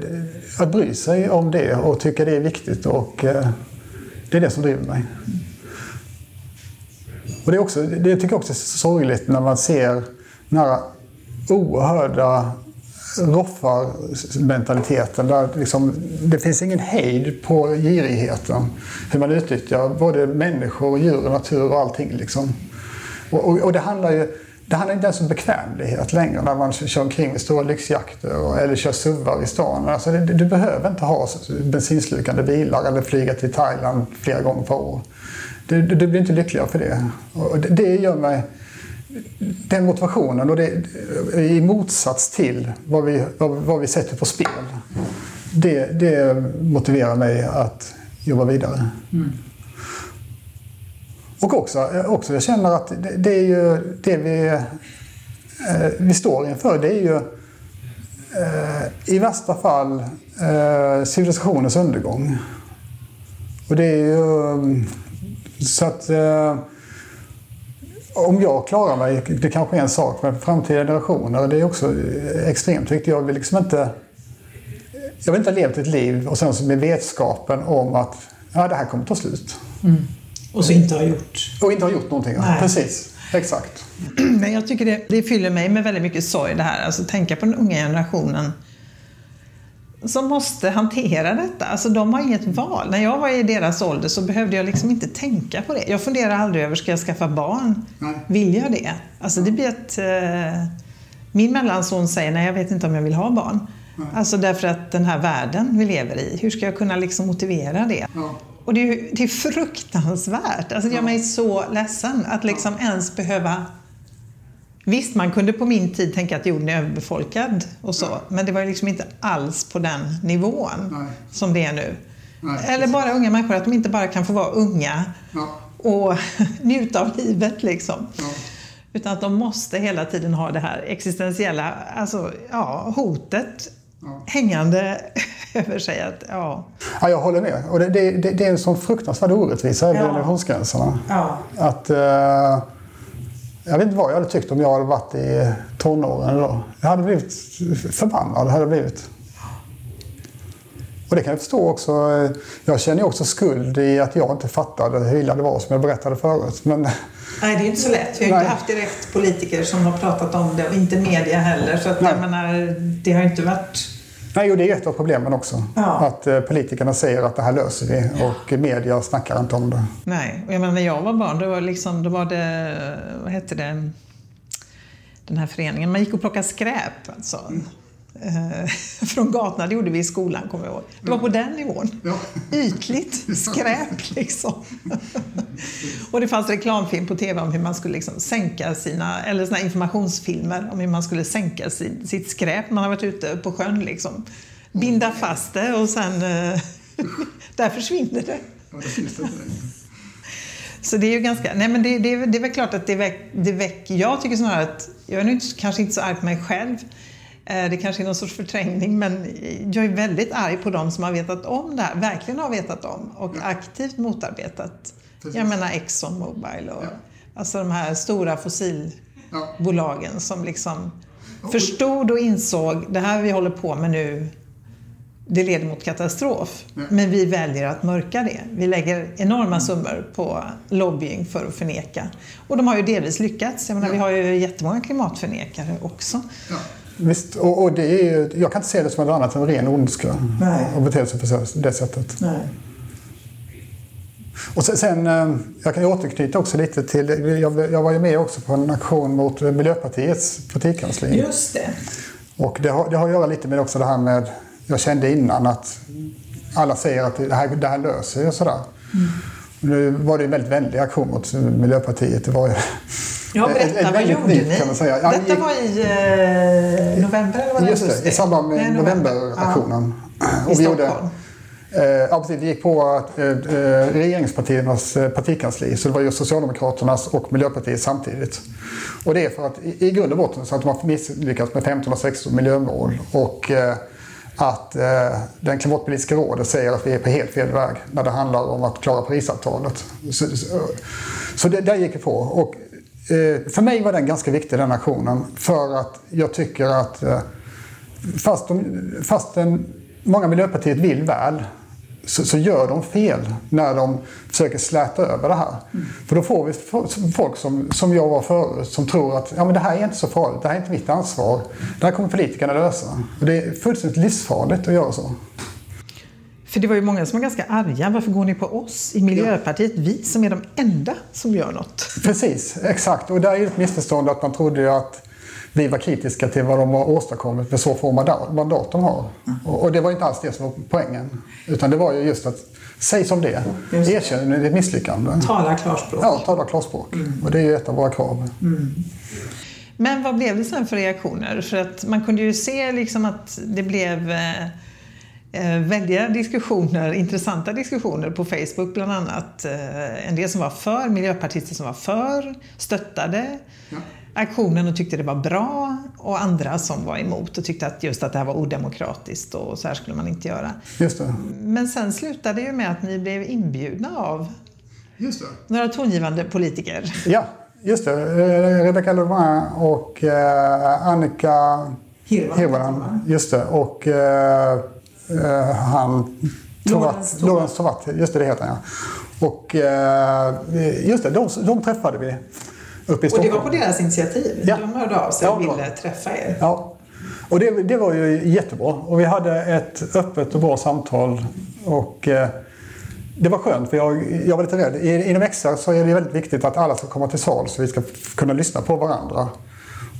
att bry sig om det och tycka det är viktigt. Och eh, det är det som driver mig. Och det, är också, det tycker jag också är sorgligt när man ser den här oerhörda roffarmentaliteten. Där liksom, det finns ingen hejd på girigheten. Hur man utnyttjar både människor, djur, natur och allting. Liksom. Och, och, och, det handlar ju det handlar inte ens om bekvämlighet längre när man kör omkring i stora lyxjakter eller kör suvar i stan. Alltså det, du behöver inte ha bensinslukande bilar eller flyga till Thailand flera gånger per år. Du, du blir inte lyckligare för det. Och det, det gör mig den motivationen och det, i motsats till vad vi, vad, vad vi sätter på spel. Det, det, motiverar mig att jobba vidare. Mm. Och också, eh, också jag känner att det, det är ju det vi, eh, vi står inför. Det är ju eh, i värsta fall eh, civilisationens undergång. Och det är ju så att eh, om jag klarar mig, det kanske är en sak, men framtida generationer, det är också extremt viktigt. Jag vill liksom inte... Jag vill inte ha levt ett liv och sen med vetskapen om att ja, det här kommer ta slut. Mm. Och så inte ha gjort... Och inte ha gjort någonting. Nej. Precis, exakt. Men jag tycker det, det fyller mig med väldigt mycket sorg det här. Alltså tänka på den unga generationen som måste hantera detta. Alltså de har inget val. När jag var i deras ålder så behövde jag liksom inte tänka på det. Jag funderar aldrig över, ska jag skaffa barn? Nej. Vill jag det? Alltså det blir ett... Eh, min mellanson säger, nej jag vet inte om jag vill ha barn. Nej. Alltså därför att den här världen vi lever i, hur ska jag kunna liksom motivera det? Ja. Och det är, det är fruktansvärt. Alltså det gör mig så ledsen att liksom ens behöva Visst, man kunde på min tid tänka att jorden är överbefolkad och så, men det var liksom inte alls på den nivån Nej. som det är nu. Nej, Eller bara unga människor, att de inte bara kan få vara unga ja. och njuta av livet liksom. Ja. Utan att de måste hela tiden ha det här existentiella alltså, ja, hotet. Hängande över sig. Att, ja. Ja, jag håller med. Och det, det, det är en sån fruktansvärd orättvisa över ja. generationsgränserna. Ja. Att... Uh, jag vet inte vad jag hade tyckt om jag hade varit i tonåren då. Jag hade blivit förbannad. Hade blivit. Och det kan jag förstå också. Jag känner ju också skuld i att jag inte fattade hur illa det var som jag berättade förut. Men... Nej, det är inte så lätt. Vi har inte haft direkt politiker som har pratat om det och inte media heller. Så att, jag menar, det har inte varit Nej, och det är ett av problemen också. Ja. Att eh, politikerna säger att det här löser vi och media snackar inte om det. Nej, och jag menar när jag var barn då var, liksom, då var det, vad hette det, den här föreningen, man gick och plockade skräp alltså. Eh, från gatorna, det gjorde vi i skolan kommer jag ihåg. Det var på den nivån. Ja. Ytligt skräp liksom. och det fanns reklamfilm på TV om hur man skulle liksom sänka sina, eller såna informationsfilmer om hur man skulle sänka sin, sitt skräp man har varit ute på sjön liksom. Binda fast det och sen, eh, där försvinner det. Ja, det finns det Så det är ju ganska, nej men det, det, det är väl klart att det väcker, väck, jag tycker snarare att, jag är nu kanske inte så arg på mig själv, det kanske är någon sorts förträngning men jag är väldigt arg på de som har vetat om det här, verkligen har vetat om och ja. aktivt motarbetat. Precis. Jag menar Exxon Mobil och ja. alltså de här stora fossilbolagen ja. som liksom förstod och insåg det här vi håller på med nu det leder mot katastrof. Men vi väljer att mörka det. Vi lägger enorma mm. summor på lobbying för att förneka. Och de har ju delvis lyckats. Jag menar. Vi har ju jättemånga klimatförnekare också. Visst, och, och, det är, jag kan inte se det som något annat än ren ondska Nej. att bete sig på det sättet. Nej. Och sen, sen, eh, jag kan ju återknyta också lite till, jag, jag var ju med också på en aktion mot Miljöpartiets partikansli. Just det. Och det har, det har att göra lite med också det här med, jag kände innan att alla säger att det här, det här löser sig och sådär. Mm. Nu var det en väldigt vänlig aktion mot Miljöpartiet. Det var ju Ja, berätta, vad gjorde ni? Kan man säga. Ja, Detta var i eh, november eller var det Just det, i samband med novemberaktionen. Ja. I Stockholm? Eh, ja, precis. Vi gick på eh, eh, regeringspartiernas partikansli, så det var ju Socialdemokraternas och Miljöpartiet samtidigt. Och det är för att i, i grund och botten så att de har misslyckats med 15 och 16 miljömål. Och, att eh, den klimatpolitiska rådet säger att vi är på helt fel väg när det handlar om att klara Parisavtalet. Så, så, så det, där gick vi på. Och för mig var den ganska viktig den aktionen för att jag tycker att eh, fast, de, fast den, många Miljöpartiet vill väl så, så, gör de fel när de försöker släta över det här. Mm. För då får vi folk som, som jag var förut som tror att ja, men det här är inte så farligt, det här är inte mitt ansvar. Det här kommer politikerna lösa. Och det är fullständigt livsfarligt att göra så. För det var ju många som var ganska arga. Varför går ni på oss i Miljöpartiet? Vi som är de enda som gör något. Precis, exakt. Och där är ett missförstånd att man trodde att vi var kritiska till vad de har åstadkommit med så få mandat de har. Och det var inte alls det som var poängen. Utan det var ju just att säg som det. Just Erkänn det är ett misslyckande. Tala klarspråk. Ja, tala klarspråk. Mm. Och det är ju ett av våra krav. Mm. Men vad blev det sen för reaktioner? För att man kunde ju se liksom att det blev eh, väldiga diskussioner, intressanta diskussioner på Facebook bland annat. Eh, en del som var för, miljöpartister som var för, stöttade ja. aktionen och tyckte det var bra och andra som var emot och tyckte att just att det här var odemokratiskt och så här skulle man inte göra. Just det. Men sen slutade det ju med att ni blev inbjudna av några tongivande politiker. Ja, just det. Eh, Rebecca Louvain och eh, Annika Hirvonen. Just det. Och eh, Eh, han Lorentz Tovatt, just det, det heter han ja. Och uh, just det, de, de träffade vi uppe i Stockholm. Och det var på deras initiativ? Ja. De hörde av sig och ja, ville träffa er? Ja. Och det, det, var ju jättebra. Och vi hade ett öppet och bra samtal. Och uh, det var skönt för jag, jag var lite rädd. Inom XR så är det väldigt viktigt att alla ska komma till sal så vi ska kunna lyssna på varandra.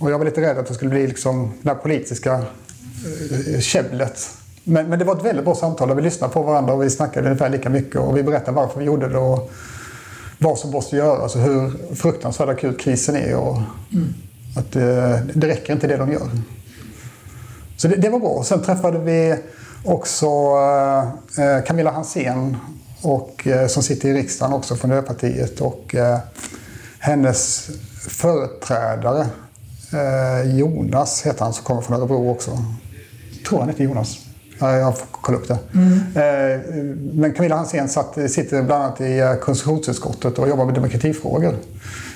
Och jag var lite rädd att det skulle bli liksom det här politiska käbblet men, men, det var ett väldigt bra samtal där vi lyssnade på varandra och vi snackade ungefär lika mycket och vi berättade varför vi gjorde det och vad som måste göras och hur fruktansvärd akut krisen är och mm. att det, det räcker inte det de gör. Så det, det var bra. Sen träffade vi också eh, Camilla Hansén och, eh, som sitter i riksdagen också från Miljöpartiet och eh, hennes företrädare eh, Jonas heter han som kommer från Örebro också. Tror han heter Jonas. Ja, jag får kolla upp det. Mm. Men Camilla Hansén satt, sitter bland annat i eh, konstitutionsutskottet och jobbar med demokratifrågor.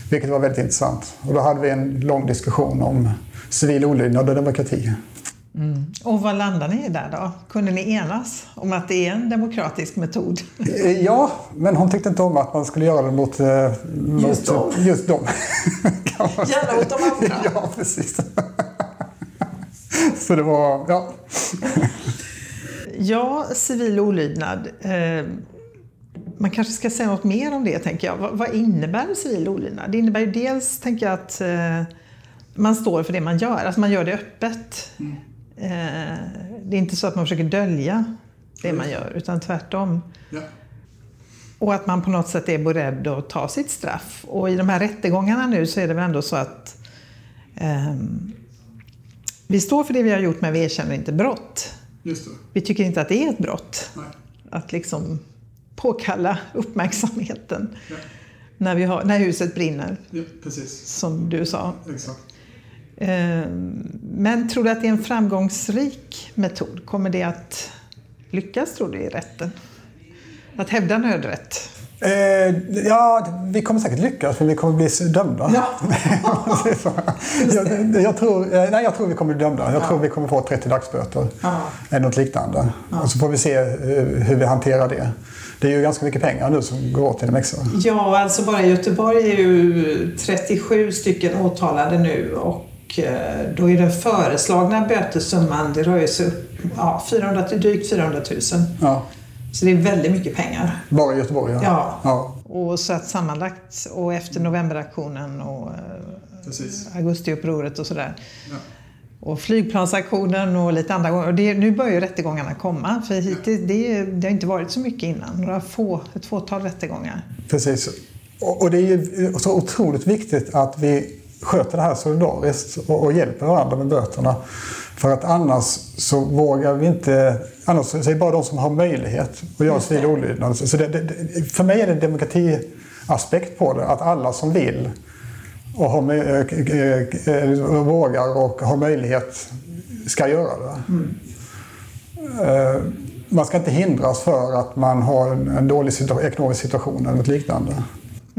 Vilket var väldigt intressant. Och då hade vi en lång diskussion om civil olydnad och demokrati. Mm. Och vad landar ni där då? Kunde ni enas om att det är en demokratisk metod? Eh, ja, men hon tyckte inte om att man skulle göra det mot, mot Just dem. Just dem. Gärna mot de andra. ja, precis. Så det var, ja. Ja, civil olydnad. Eh, man kanske ska säga något mer om det, tänker jag. Vad, innebär civil olydnad? Det innebär ju dels, tänker jag, att eh, man står för det man gör. Alltså man gör det öppet. Mm. Eh, det är inte så att man försöker dölja det man gör, utan tvärtom. ja. Och att man på något sätt är beredd att ta sitt straff. Och i de här rättegångarna nu så är det väl ändå så att ehm, vi står för det vi har gjort men vi erkänner inte brott. Vi tycker inte att det är ett brott Nej. att liksom påkalla uppmärksamheten Ja. när, vi har, när huset brinner, Ja, precis. som du sa. Exakt. Ehm, Men tror du att det är en framgångsrik metod? Kommer det att lyckas, tror du, i rätten? Att hävda nödrätt? Eh, ja, vi kommer säkert lyckas för vi kommer bli dömda. Ja. jag, jag, tror, eh, nej, jag tror vi kommer bli dömda. Jag tror vi kommer få 30 dagsböter. Ja. Eller något liknande. Och så får vi se eh, hur vi hanterar det. Det är ju ganska mycket pengar nu som går åt till MXA. Ja, alltså bara i Göteborg är ju 37 stycken åtalade nu och eh, då är den föreslagna bötessumman, det rör sig upp ja, 400, till drygt 400 000. Ja, Så det är väldigt mycket pengar. bara i Göteborg. Ja. Ja. ja Och så att sammanlagt, och efter novemberaktionen och eh, precis. augustiupproret och sådär. Ja. Och flygplansaktionen och lite andra gånger. Och det, nu börjar ju rättegångarna komma. För hittills, det, det har inte varit så mycket innan. Några få, ett fåtal rättegångar. Precis. Och, och det är ju så otroligt viktigt att vi sköter det här solidariskt och, och hjälper varandra med böterna. För att annars så vågar vi inte... Annars så är det bara de som har möjlighet att göra civil olydnad. Så det, det, för mig är det en demokratiaspekt på det. Att alla som vill och har, mö- eh, eh, vågar och har möjlighet ska göra det. Eh, Man ska inte hindras för att man har en, en dålig situa- ekonomisk situation eller något liknande.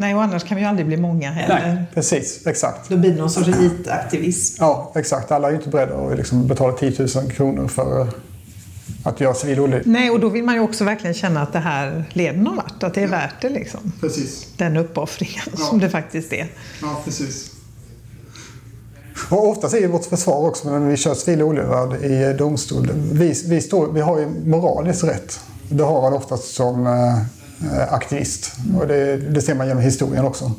Nej, och annars kan vi ju aldrig bli många heller. precis. Exakt. Då blir det någon sorts elitaktivism. Ja, exakt. Alla är ju inte beredda att liksom betala 10 000 kronor för att göra civil olydnad. Nej, och då vill man ju också verkligen känna att det här leder någon vart. Att det är värt det liksom. Precis. Den uppoffringen Ja. som det faktiskt är. Ja, precis. Och oftast är ju vårt försvar också när vi kör civil olydnad i domstol. Vi, vi, står, vi har ju moraliskt rätt. Det har man oftast som eh, aktivist. Och det, det ser man genom historien också.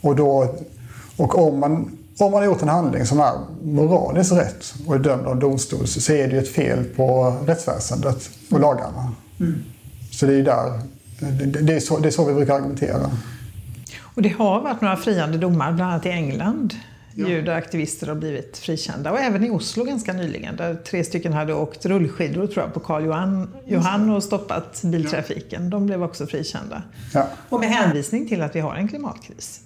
Och, då, och om, man, om man har gjort en handling som är moraliskt rätt och är dömd av domstol så är det ju ett fel på rättsväsendet och lagarna. Så det är där, det, det, är så, det är så vi brukar argumentera. Och det har varit några friande domar, bland annat i England. Ja. Ju där aktivister har blivit frikända. Och även i Oslo ganska nyligen. Där tre stycken hade åkt rullskidor tror jag, på Karl Johan, Johan och stoppat biltrafiken. De blev också frikända. Ja. Och med hänvisning till att vi har en klimatkris.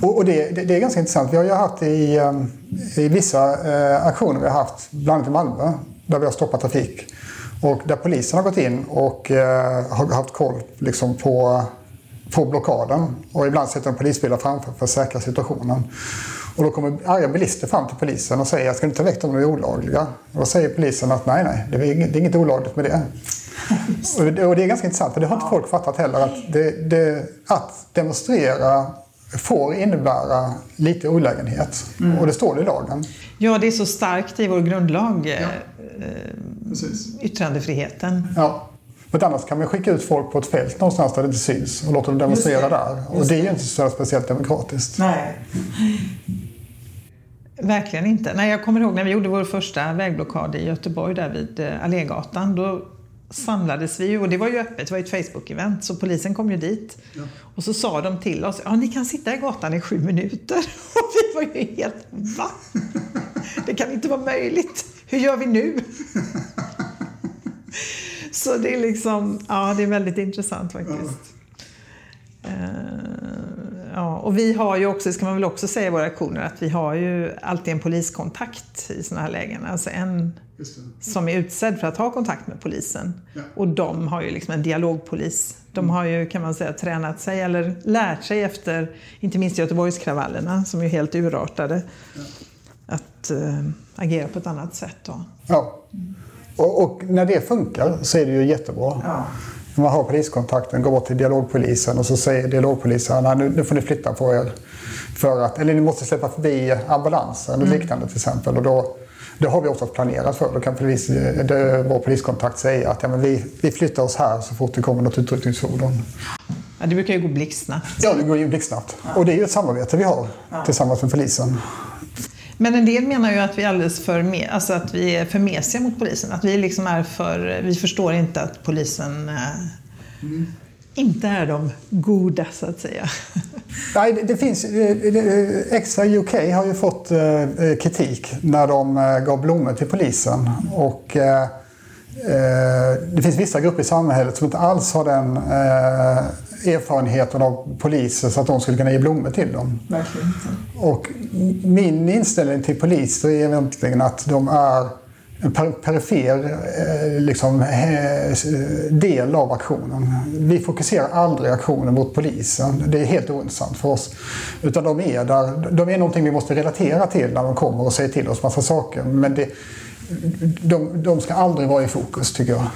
Och, och det, det, är ganska intressant. Vi har ju haft i, um, i vissa eh, aktioner vi har haft, bland annat i Malmö, där vi har stoppat trafik. Och där polisen har gått in och eh, har haft koll liksom, på, på blockaden. Och ibland sätter de polisbilar framför för att säkra situationen. Och då kommer arga bilister fram till polisen och säger ska ni ta väck dem, de är olagliga. Och då säger polisen att nej, nej, det är inget, det är inget olagligt med det. Och det, är ganska intressant, för det har inte folk fattat heller. Att, det, det, att demonstrera får innebära lite olägenhet. Och det står det i lagen. Ja, det är så starkt i vår grundlag, eh, Precis. yttrandefriheten. Ja. Men annars kan man skicka ut folk på ett fält någonstans där det inte syns och låta dem demonstrera där. Och det är ju inte så speciellt demokratiskt. Nej. Verkligen inte. Nej, jag kommer ihåg när vi gjorde vår första vägblockad i Göteborg där vid eh, Allégatan. Då samlades vi ju, och det var ju öppet, det var ju ett Facebook-event, så polisen kom ju dit. Och så sa de till oss, ja ni kan sitta i gatan i sju minuter. Och vi var ju helt, va? Det kan inte vara möjligt. Hur gör vi nu? Så det är liksom, ja det är väldigt intressant faktiskt. Eh, Ja, och vi har ju också, ska man väl också säga i våra aktioner, att vi har ju alltid en poliskontakt i sådana här lägen. Alltså en som är utsedd för att ha kontakt med polisen. Ja. Och de har ju liksom en dialogpolis. De har ju, kan man säga, tränat sig eller lärt sig efter, inte minst Göteborgskravallerna som är helt urartade. Att att äh, agera på ett annat sätt. Då. Ja. Och, och, när det funkar så är det ju jättebra. Ja. Man har poliskontakten, går bort till dialogpolisen och så säger dialogpolisen nu, nu får ni flytta på er. För att, eller ni måste släppa förbi ambulansen och mm. liknande till exempel. Och då, det har vi också planerat för. Då kan polis, det, vår poliskontakt säga att ja, men vi, vi flyttar oss här så fort det kommer något utryckningsfordon. Ja, det brukar ju gå blixtsnabbt. Ja, det går ju blixtsnabbt. Ja. Och det är ju ett samarbete vi har ja. tillsammans med polisen. Men en del menar ju att vi är alldeles för, me alltså att vi är för mesiga mot polisen. Att vi liksom är för, vi förstår inte att polisen mm. inte är de goda så att säga. Nej, det, det finns, Extra UK har ju fått eh, kritik när de eh, gav blommor till polisen. Och, eh, det finns vissa grupper i samhället som inte alls har den erfarenheten av poliser så att de skulle kunna ge blommor till dem. Verkligen. Och min inställning till poliser är egentligen att de är en perifer eh, liksom, eh, del av aktionen. Vi fokuserar aldrig aktionen mot polisen. Det är helt ointressant för oss. Utan de är där. De är någonting vi måste relatera till när de kommer och säger till oss massa saker. Men det, de, de ska aldrig vara i fokus tycker jag.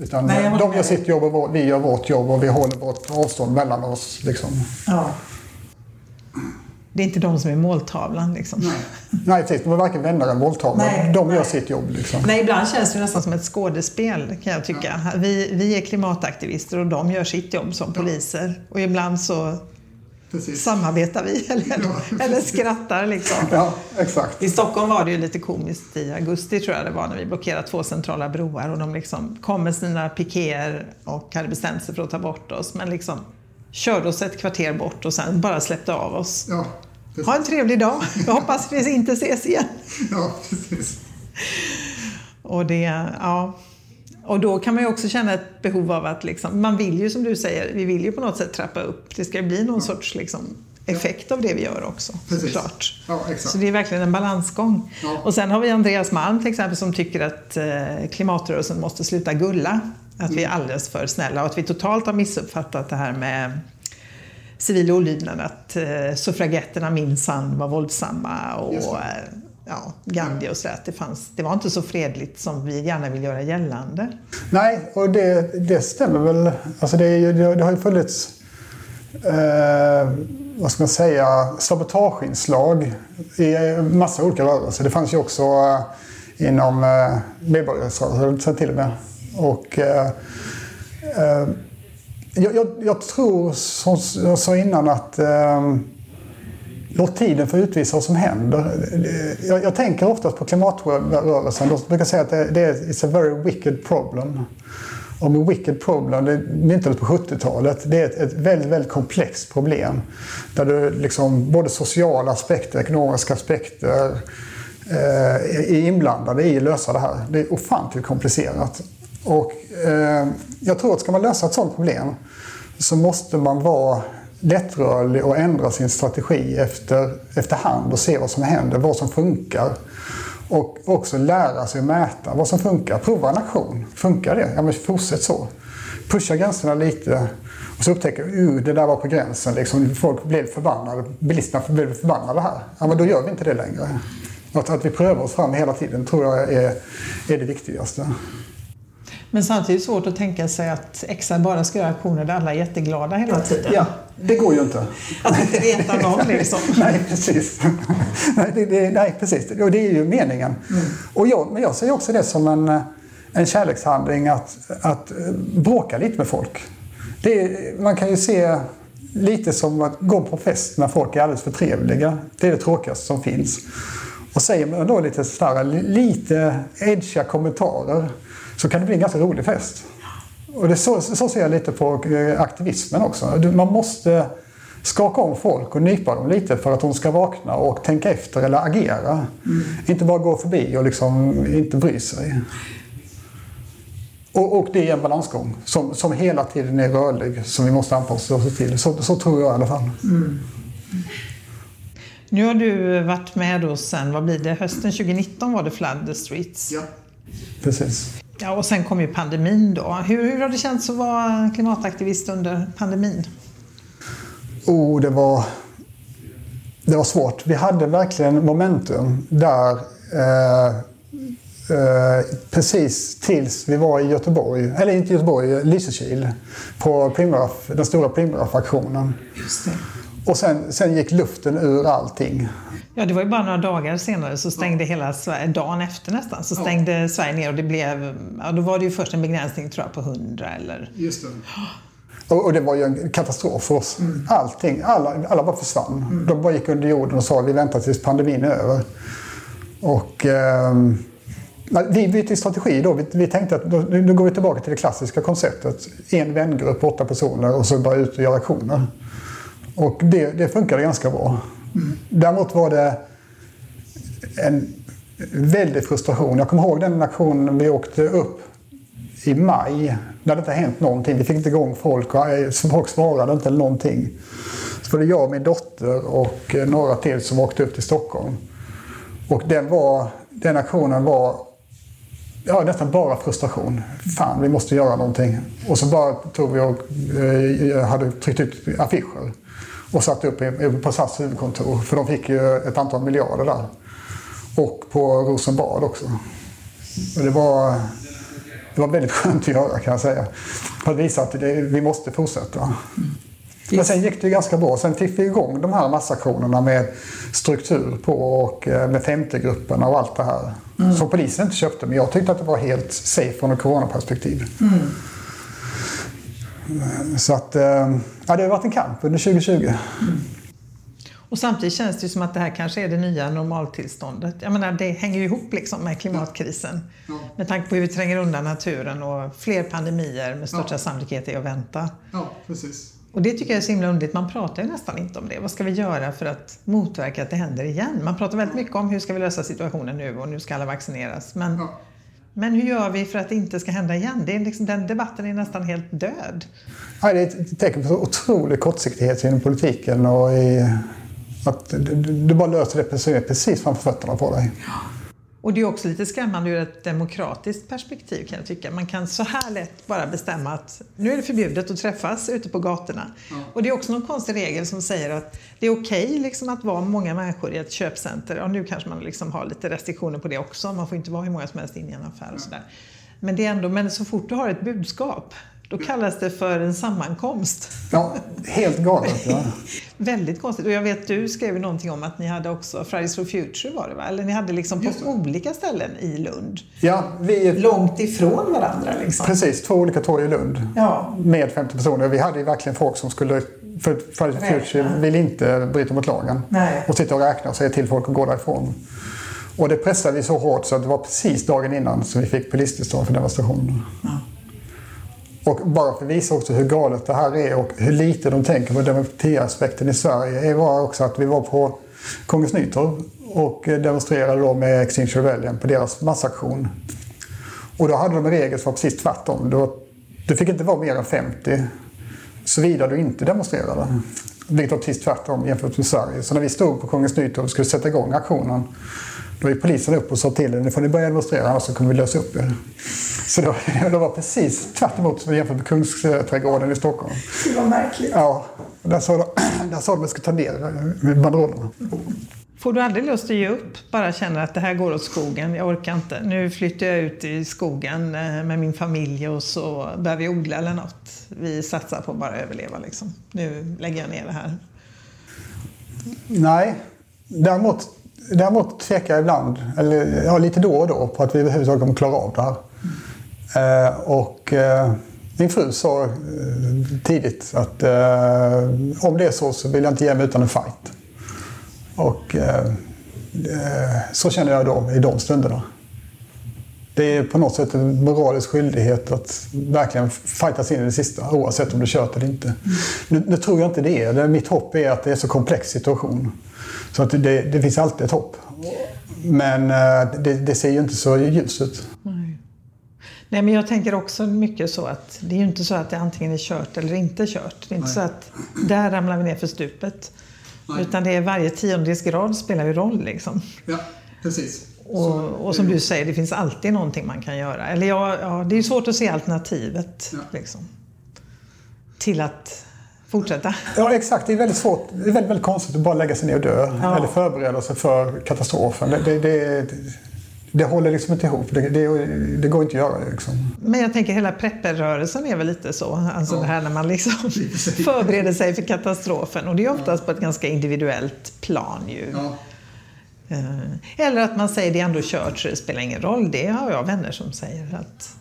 Utan Nej, de gör sitt jobb och vi gör vårt jobb och vi håller vårt avstånd mellan oss. Liksom. Ja. Det är inte de som är måltavlan. Liksom. Nej. Nej, precis. De är varken vänner eller måltavlan. de gör sitt jobb. Liksom. Nej, ibland känns det nästan som ett skådespel kan jag tycka. Ja. Vi, vi är klimataktivister och de gör sitt jobb som ja. poliser. Och ibland så Precis. samarbetar vi eller, ja, eller skrattar. Liksom. Ja, exakt. I Stockholm var det ju lite komiskt i augusti tror jag det var när vi blockerade två centrala broar och de liksom kom med sina pikéer och hade bestämt sig för att ta bort oss. Men liksom körde oss ett kvarter bort och sen bara släppte av oss. Ja, ha en trevlig dag. Jag hoppas vi inte ses igen. Ja, precis. Och det, ja. Och då kan man ju också känna ett behov av att liksom, man vill ju som du säger, vi vill ju på något sätt trappa upp. Det ska bli någon ja. sorts liksom, effekt av det vi gör också. Såklart. Ja, Så det är verkligen en balansgång. Ja. Och sen har vi Andreas Malm till exempel som tycker att eh, klimatrörelsen måste sluta gulla. Att vi är mm. alldeles för snälla och att vi totalt har missuppfattat det här med civil olydnad. Att eh, suffragetterna minsann var våldsamma och ja, Gandhi och sådär. Det, fanns, det var inte så fredligt som vi gärna vill göra gällande. Nej, och det, det stämmer väl. Alltså det, det, det har ju funnits eh, vad ska man säga, sabotageinslag i massa olika rörelser. Det fanns ju också eh, inom eh, medborgarrörelsen till och med. Och, eh, eh, jag, jag, jag, tror, som jag sa innan, att eh, Låt tiden få utvisa vad som händer. Jag, jag tänker oftast på klimatrörelsen. De brukar säga att det, det är it's a very wicked problem. Och med wicked problem, det myntades på 70-talet, det är ett, ett, väldigt, väldigt komplext problem. Där du liksom, både sociala aspekter, ekonomiska aspekter eh, är inblandade i att lösa det här. Det är ofantligt komplicerat. Och eh, jag tror att ska man lösa ett sådant problem så måste man vara lättrörlig och ändra sin strategi efter, efterhand och se vad som händer, vad som funkar. Och också lära sig att mäta vad som funkar. Prova en aktion. Funkar det? Ja, men fortsätt så. Pusha gränserna lite och så upptäcker du uh, det där var på gränsen. Liksom, folk blev förbannade. Bilisterna blev förbannade här. Ja, men då gör vi inte det längre. Att, att vi prövar oss fram hela tiden tror jag är, är det viktigaste. Men samtidigt svårt att tänka sig att XR bara ska göra aktioner där alla är jätteglada hela tiden. Ja, det går ju inte. Att inte reta någon liksom. nej, precis. nej, det, det, nej, precis. Och det är ju meningen. Mm. Och jag, men jag ser också det som en, en kärlekshandling att, att bråka lite med folk. Det, man kan ju se lite som att gå på fest när folk är alldeles för trevliga. Det är det tråkigaste som finns. Och säger man då lite, sådär, lite edgiga kommentarer så kan det bli en ganska rolig fest. Och det så, så ser jag lite på eh, aktivismen också. Man måste skaka om folk och nypa dem lite för att de ska vakna och tänka efter eller agera. Mm. Inte bara gå förbi och liksom inte bry sig. Och, och det är en balansgång som, som hela tiden är rörlig som vi måste anpassa oss till. Så, så tror jag i alla fall. Mm. Nu har du varit med då sen, vad blir det, hösten 2019 var det Flood the Streets? Ja, precis. Ja, och sen kom ju pandemin då. Hur, hur har det känts att vara klimataktivist under pandemin? Oh, det var... det var svårt. Vi hade verkligen momentum där eh, eh, precis tills vi var i Göteborg, eller inte Göteborg, Lysekil, på Primera, den stora Primera-faktionen. Och sen, sen gick luften ur allting. Ja, det var ju bara några dagar senare så stängde ja. hela Sverige, dagen efter nästan, så stängde ja. Sverige ner och det blev, ja då var det ju först en begränsning tror jag på 100 eller... Just det. Och, och, det var ju en katastrof för oss. Mm. Allting, alla, alla bara försvann. Mm. De bara gick under jorden och sa vi väntar tills pandemin är över. Och eh, vi bytte strategi då. Vi, vi tänkte att då, nu går vi tillbaka till det klassiska konceptet. En vängrupp, åtta personer och så bara ut och göra aktioner. Och det, det funkade ganska bra. Mm. Däremot var det en väldig frustration. Jag kommer ihåg den aktionen vi åkte upp i maj. Det hade inte hänt någonting. Vi fick inte igång folk och eh, folk svarade inte eller någonting. Så var det jag, min dotter och eh, några till som åkte upp till Stockholm. Och den, var, den aktionen var ja, nästan bara frustration. Fan, vi måste göra någonting. Och så bara tog vi och eh, hade tryckt ut affischer och satt upp på SAS huvudkontor. För de fick ju ett antal miljarder där. Och på Rosenbad också. Och det var, det var väldigt skönt att göra kan jag säga. För att visa att det, vi måste fortsätta. Men sen gick det ganska bra. Sen fick vi igång de här massaktionerna med struktur på och eh, med 50-grupperna och allt det här. Mm. Som polisen inte köpte, men jag tyckte att det var helt safe från ett coronaperspektiv. Mm. Så att, eh, ja, det har varit en kamp under 2020. Mm. Och samtidigt känns det som att det här kanske är det nya normaltillståndet. Jag menar, det hänger ju ihop liksom med klimatkrisen. Ja. Ja. Med tanke på hur vi tränger undan naturen och fler pandemier med största ja. sannolikhet är att vänta. Ja, precis. Och det tycker jag är så himla underligt. Man pratar ju nästan inte om det. Vad ska vi göra för att motverka att det händer igen? Man pratar väldigt mycket om hur ska vi lösa situationen nu och nu ska alla vaccineras. Men, ja. Men hur gör vi för att det inte ska hända igen? Det är liksom, den debatten är nästan helt död. Ja, det är ett tecken på otrolig kortsiktighet inom politiken och i att du bara löser det precis framför fötterna på dig. Och det är också lite skrämmande ur ett demokratiskt perspektiv kan jag tycka. Man kan så här lätt bara bestämma att nu är det förbjudet att träffas ute på gatorna. Ja. Och det är också någon konstig regel som säger att det är okej okay, liksom att vara många människor i ett köpcenter. Och nu kanske man liksom har lite restriktioner på det också. Man får inte vara hur många som helst inne i en affär och sådär. Men, det är ändå, men så fort du har ett budskap då kallas det för en sammankomst. Ja, helt galet. Ja. Väldigt konstigt. Och jag vet, du skrev någonting om att ni hade också Fridays for Future var det va? Eller ni hade liksom på olika ställen i Lund. Ja, vi... Långt ifrån varandra liksom. Precis, två olika torg i Lund. Ja. Med 50 personer. Vi hade ju verkligen folk som skulle för Fridays for Future vill inte bryta mot lagen. Nej. Och sitta och räkna och säga till folk att gå därifrån. Och det pressade vi så hårt så att det var precis dagen innan som vi fick polistillstånd för demonstrationen. Ja. Och bara för att visa också hur galet det här är och hur lite de tänker på demokratiaspekten i Sverige var också att vi var på Kongens Nytorv och demonstrerade då med Extinction Rebellion på deras massaktion. Och då hade de en regel som var precis tvärtom. Då, du fick inte vara mer än 50 såvida du inte demonstrerade. Vilket var precis tvärtom jämfört med Sverige. Så när vi stod på Kongens Nytorv och skulle sätta igång aktionen då gick polisen upp och sa till er, nu får ni börja demonstrera annars så kommer vi lösa upp er. Så då, det var precis tvärt emot som jämfört med Kungsträdgården i Stockholm. Det var märkligt. Ja, där sa de, där sa de att vi skulle ta ner banderollerna. Får du aldrig lust att ge upp? Bara känner att det här går åt skogen, jag orkar inte. Nu flyttar jag ut i skogen eh, med min familj och så börjar vi odla eller något. Vi satsar på att bara överleva liksom. Nu lägger jag ner det här. Nej, däremot Däremot tvekar jag ibland, eller ja, lite då och då, på att vi överhuvudtaget kommer klara av det här. Eh, och eh, min fru sa eh, tidigt att eh, om det är så så vill jag inte ge mig utan en fight. Och eh, eh, så känner jag då i de stunderna. Det är på något sätt en moralisk skyldighet att verkligen fightas in i det sista oavsett om du kört eller inte. Mm. Nu, nu, tror jag inte det är det. Mitt hopp är att det är en så komplex situation. Så att det, det finns alltid ett hopp. Men eh, det, det ser ju inte så ljust ut. Nej. Nej, men jag tänker också mycket så att det är ju inte så att det antingen är kört eller inte kört. Det är inte Nej. så att där ramlar vi ner för stupet. Nej. Utan det är varje tiondels grad spelar ju roll liksom. Ja, precis. Och, och, som du säger, det finns alltid någonting man kan göra. Eller ja, ja det är svårt att se alternativet. Ja. Liksom, till att fortsätta. Ja, exakt. Det är väldigt svårt. Det är väldigt, väldigt konstigt att bara lägga sig ner och dö. Ja. Eller förbereda sig för katastrofen. Det, det, det, det håller liksom inte ihop. Det, det, det går inte att göra. Liksom. Men jag tänker hela prepperrörelsen är väl lite så. Alltså det här när man liksom förbereder sig för katastrofen. Och det är oftast på ett ganska individuellt plan ju. Eh, Eller att man säger det är ändå kört så det spelar ingen roll. Det har jag vänner som säger. Att,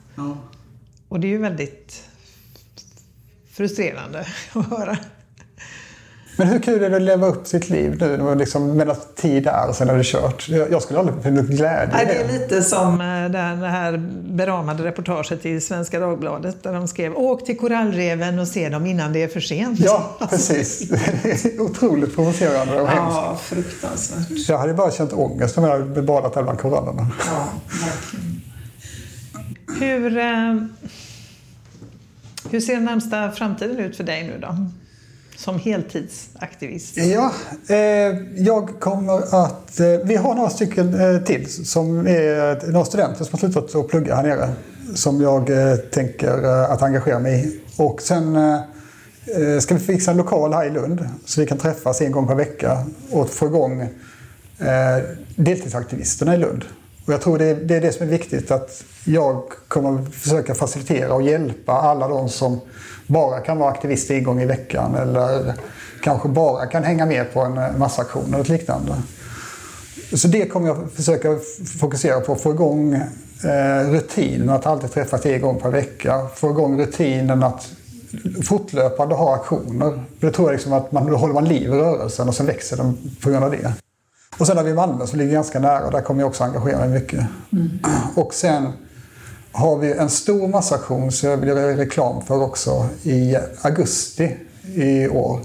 och det är ju väldigt frustrerande att höra. Men hur kul är det att leva upp sitt liv nu när liksom, medan tid är och sen är det kört? Jag skulle aldrig finna glädje Nej, det är lite som eh, det här- det här beramade reportaget i Svenska Dagbladet där de skrev Åk till korallreven och se dem innan det är för sent. Ja, precis. Det är otroligt provocerande och hemskt. Ja, fruktansvärt. Jag hade bara känt ångest om jag hade badat där bland korallerna. Ja, verkligen. Hur, eh, hur ser den närmsta framtiden ut för dig nu då? Som heltidsaktivist? Ja, eh, jag kommer att... Eh, vi har några stycken eh, till som är några studenter som har slutat att plugga här nere. Som jag eh, tänker eh, att engagera mig i. Och sen eh, eh ska vi fixa en lokal här i Lund så vi kan träffas en gång per vecka och få igång eh, deltidsaktivisterna i Lund. Och jag tror det är, det är det som är viktigt att jag kommer försöka facilitera och hjälpa alla de som bara kan vara aktivister en gång i veckan eller kanske bara kan hänga med på en eh, massaktion eller liknande. Så det kommer jag försöka fokusera på, få igång eh, rutinen att alltid träffas tre gånger per vecka. Få igång rutinen att fortlöpande ha aktioner. För det tror jag liksom att man, då håller man liv i rörelsen och sen växer den på grund av det. Och sen har vi Malmö som ligger ganska nära, där kommer jag också engagera mig mycket. Och sen har vi en stor massaktion som jag vill göra reklam för också i augusti i år.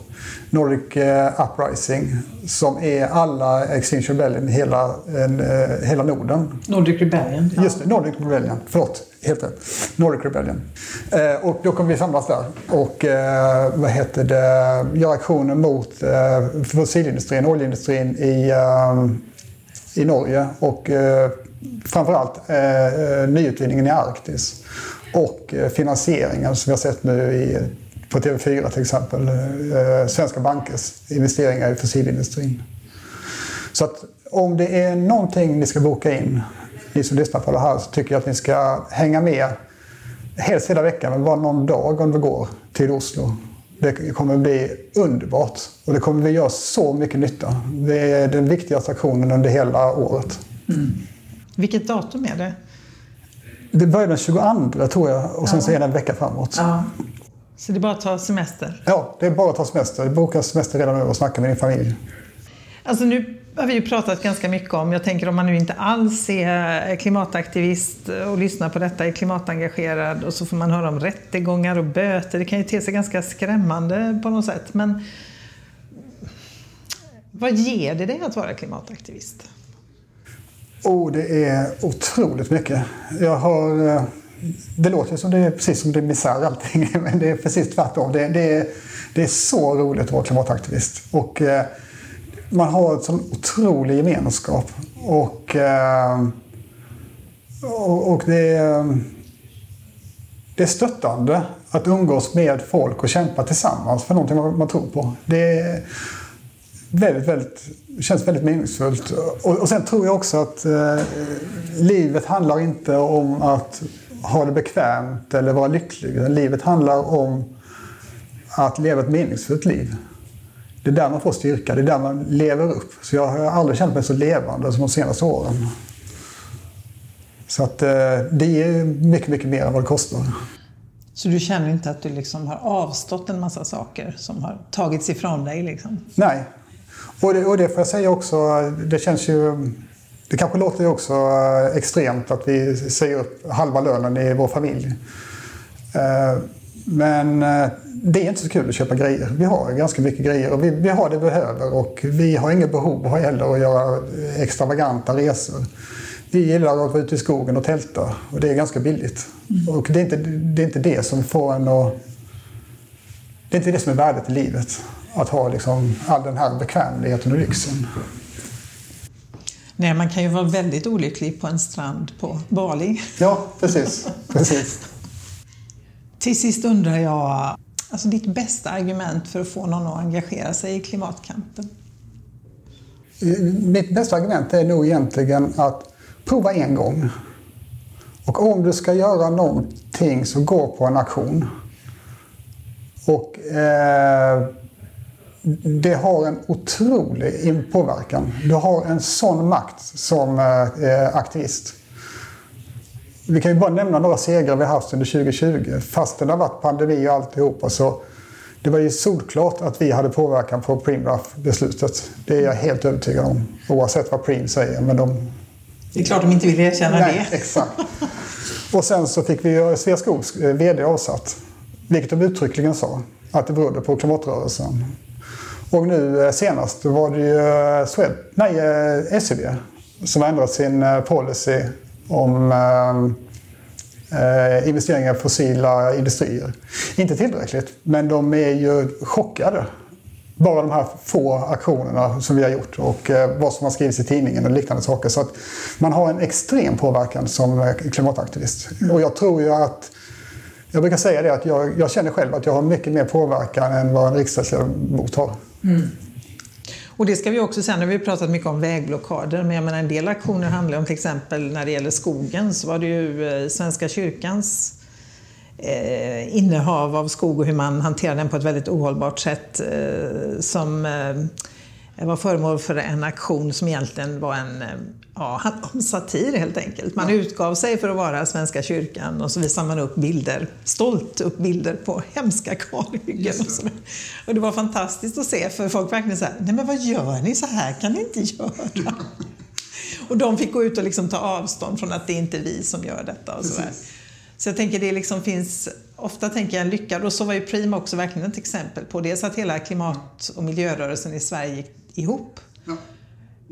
Nordic eh, Uprising som är alla Extinction Rebellion i hela, en, eh, hela Norden. Nordic Rebellion. Just det, Nordic Rebellion. Förlåt, helt rätt. Nordic Rebellion. Eh, och då kommer vi samlas där och eh, vad heter det, göra aktioner mot eh, fossilindustrin, oljeindustrin i, eh, i Norge och eh, framförallt eh, nyutvinningen i Arktis. Och finansieringen som vi har sett nu i, på TV4 till exempel. Eh, svenska bankers investeringar i fossilindustrin. Så att om det är någonting ni ska boka in, ni som lyssnar på det här, så tycker jag att ni ska hänga med helst hela veckan, men bara någon dag om det går, till Oslo. Det kommer bli underbart och det kommer vi göra så mycket nytta. Det är den viktigaste aktionen under hela året. Vilket datum är det? Det börjar den 22 tror jag och sen så är det en vecka framåt. Ja. Så det är bara att ta semester? Ja, det är bara att ta semester. Boka semester redan nu och snacka med din familj. Alltså nu har vi ju pratat ganska mycket om, jag tänker om man nu inte alls är klimataktivist och lyssnar på detta, är klimatengagerad och så får man höra om rättegångar och böter. Det kan ju te sig ganska skrämmande på något sätt. Men vad ger det dig att vara klimataktivist? Oh, det är otroligt mycket. Jag har... Det låter som det är precis som det är misär allting, men det är precis tvärtom. Det, det, är, det är så roligt att vara klimataktivist. Och eh, man har en sån otrolig gemenskap. Och, eh, och, och det, är, det är stöttande att umgås med folk och kämpa tillsammans för någonting man, man tror på. Det är, väldigt, väldigt, känns väldigt meningsfullt. Och, och sen tror jag också att eh, livet handlar inte om att ha det bekvämt eller vara lycklig. Livet handlar om att leva ett meningsfullt liv. Det är där man får styrka, det är där man lever upp. Så jag har aldrig känt mig så levande som de senaste åren. Så att eh, det är mycket, mycket mer än vad det kostar. Så du känner inte att du liksom har avstått en massa saker som har tagits ifrån dig? Liksom? Nej. Och det, och det får jag säga också, det känns ju... Det kanske låter också eh, extremt att vi säger upp halva lönen i vår familj. Eh, Men eh, det är inte så kul att köpa grejer. Vi har ganska mycket grejer och vi, vi har det vi behöver och vi har inget behov heller att göra extravaganta resor. Vi gillar att vara ute i skogen och tälta och det är ganska billigt. Och det är, inte, det är inte det som får en att det är inte det som är värdet i livet. Att ha liksom all den här bekvämligheten och lyxen. Nej, man kan ju vara väldigt olycklig på en strand på Bali. Ja, precis. precis. Till sist undrar jag, Alltså ditt bästa argument för att få någon att engagera sig i klimatkampen? Mitt bästa argument är nog egentligen att prova en gång. Och om du ska göra någonting så gå på en aktion. Och eh, det har en otrolig påverkan. Du har en sån makt som eh, aktivist. Vi kan ju bara nämna några segrar vi haft under 2020. Fast det har varit pandemi och alltihopa så det var ju solklart att vi hade påverkan på Preemraff-beslutet. Det är jag helt övertygad om. Oavsett vad Preem säger. Men de... Det är klart de inte vill erkänna Nej, det. Exakt. Och sen så fick vi ju Sveaskogs eh, VD avsatt. Vilket de uttryckligen sa. Att det berodde på klimatrörelsen. Och nu eh, senast var det ju eh, Swed, nej, eh, SEB som har ändrat sin policy om eh, investeringar i fossila industrier. Inte tillräckligt, men de är ju chockade. Bara de här få aktionerna som vi har gjort och eh, vad som har skrivits i tidningen och liknande saker. Så att man har en extrem påverkan som klimataktivist. Och jag tror ju att jag brukar säga det att jag, jag känner själv att jag har mycket mer påverkan än vad en riksdagsledamot har. Mm. Och det ska vi också säga, nu har vi pratat mycket om vägblockader, men jag menar en del aktioner handlar om till exempel när det gäller skogen så var det ju eh, Svenska kyrkans eh, innehav av skog och hur man hanterar den på ett väldigt ohållbart sätt eh, som eh, var föremål för en aktion som egentligen var en eh, ja, satir helt enkelt. Man utgav sig för att vara Svenska kyrkan och så visade man upp bilder, stolt upp bilder på hemska kalhyggen. Och, så. och det var fantastiskt att se för folk verkligen så nej men vad gör ni? Så här kan ni inte göra. och de fick gå ut och liksom ta avstånd från att det inte är vi som gör detta. Och så, så jag tänker det liksom finns, ofta tänker jag en lyckad, och så var ju Prima också verkligen ett exempel på, dels att hela klimat och miljörörelsen i Sverige gick ihop. Ja.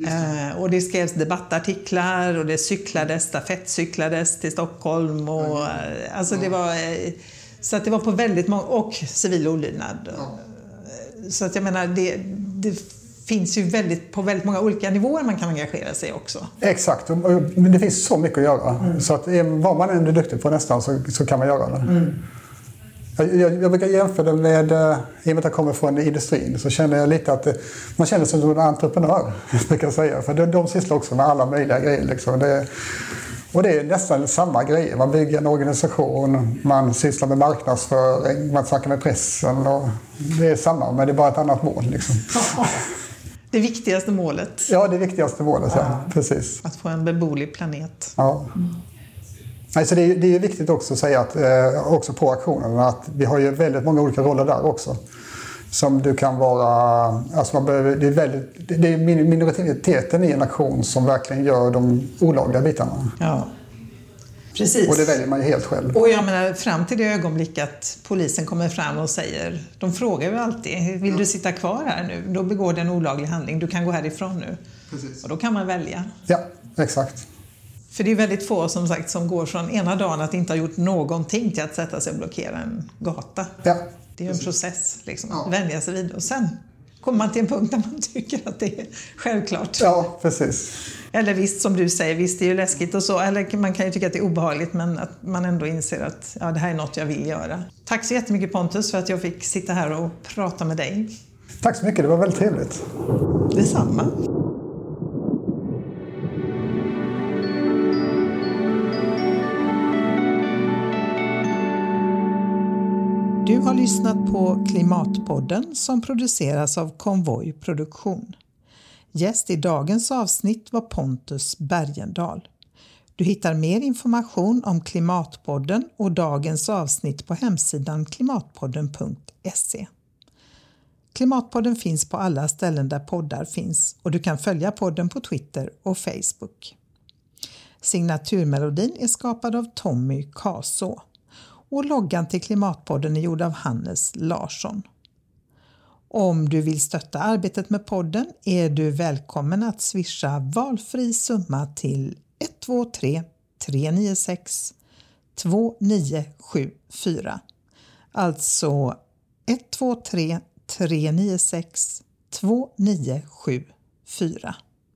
Eh, och det skrevs debattartiklar och det cyklades, stafettcyklades till Stockholm. Och, ja. Eh, alltså det var, eh, så att det var på väldigt många, och civil olydnad. Ja. Så att jag menar, det, det finns ju väldigt, på väldigt många olika nivåer man kan engagera sig också. Exakt, men det finns så mycket att göra. Mm. Så att vad man än är duktig på nästan så, så kan man göra det. Jag, jag, jag brukar jämföra det med, eh, i och med att jag kommer från industrin, så känner jag lite att det, man känner sig som en entreprenör. Brukar jag säga. För de, de sysslar också med alla möjliga grejer. Liksom. Det, och det är nästan samma grejer. Man bygger en organisation, man sysslar med marknadsföring, man snackar med pressen. Och det är samma, men det är bara ett annat mål. Liksom. Det viktigaste målet. Ja, det viktigaste målet, ja. ja. Precis. Att få en beboelig planet. Ja. Mm. Alltså det, är, det är viktigt också att säga att, eh, också på aktionerna att vi har ju väldigt många olika roller där också. Som du kan vara, alltså man behöver, det, är väldigt, det är minoriteten i en aktion som verkligen gör de olagliga bitarna. Ja. Precis. Och det väljer man ju helt själv. Och jag menar fram till det ögonblick att polisen kommer fram och säger, de frågar ju alltid, vill du sitta kvar här nu? Då begår du en olaglig handling, du kan gå härifrån nu. Precis. Och då kan man välja. Ja, exakt. För det är väldigt få som sagt som går från ena dagen att inte ha gjort någonting till att sätta sig och blockera en gata. Ja, det är ju en process, liksom, att vänja sig vid. Och sen kommer man till en punkt där man tycker att det är självklart. Ja, precis. Eller visst, som du säger, visst det är ju läskigt och så. Eller man kan ju tycka att det är obehagligt men att man ändå inser att ja, det här är något jag vill göra. Tack så jättemycket Pontus för att jag fick sitta här och prata med dig. Tack så mycket, det var väldigt trevligt. Detsamma. Du har lyssnat på Klimatpodden som produceras av Konvoj Produktion. Gäst i dagens avsnitt var Pontus Bergendahl. Du hittar mer information om Klimatpodden och dagens avsnitt på hemsidan klimatpodden.se. Klimatpodden finns på alla ställen där poddar finns och du kan följa podden på Twitter och Facebook. Signaturmelodin är skapad av Tommy Kaså och loggan till Klimatpodden är gjord av Hannes Larsson. Om du vill stötta arbetet med podden är du välkommen att swisha valfri summa till 123 396 2974. Alltså 123 396 2974.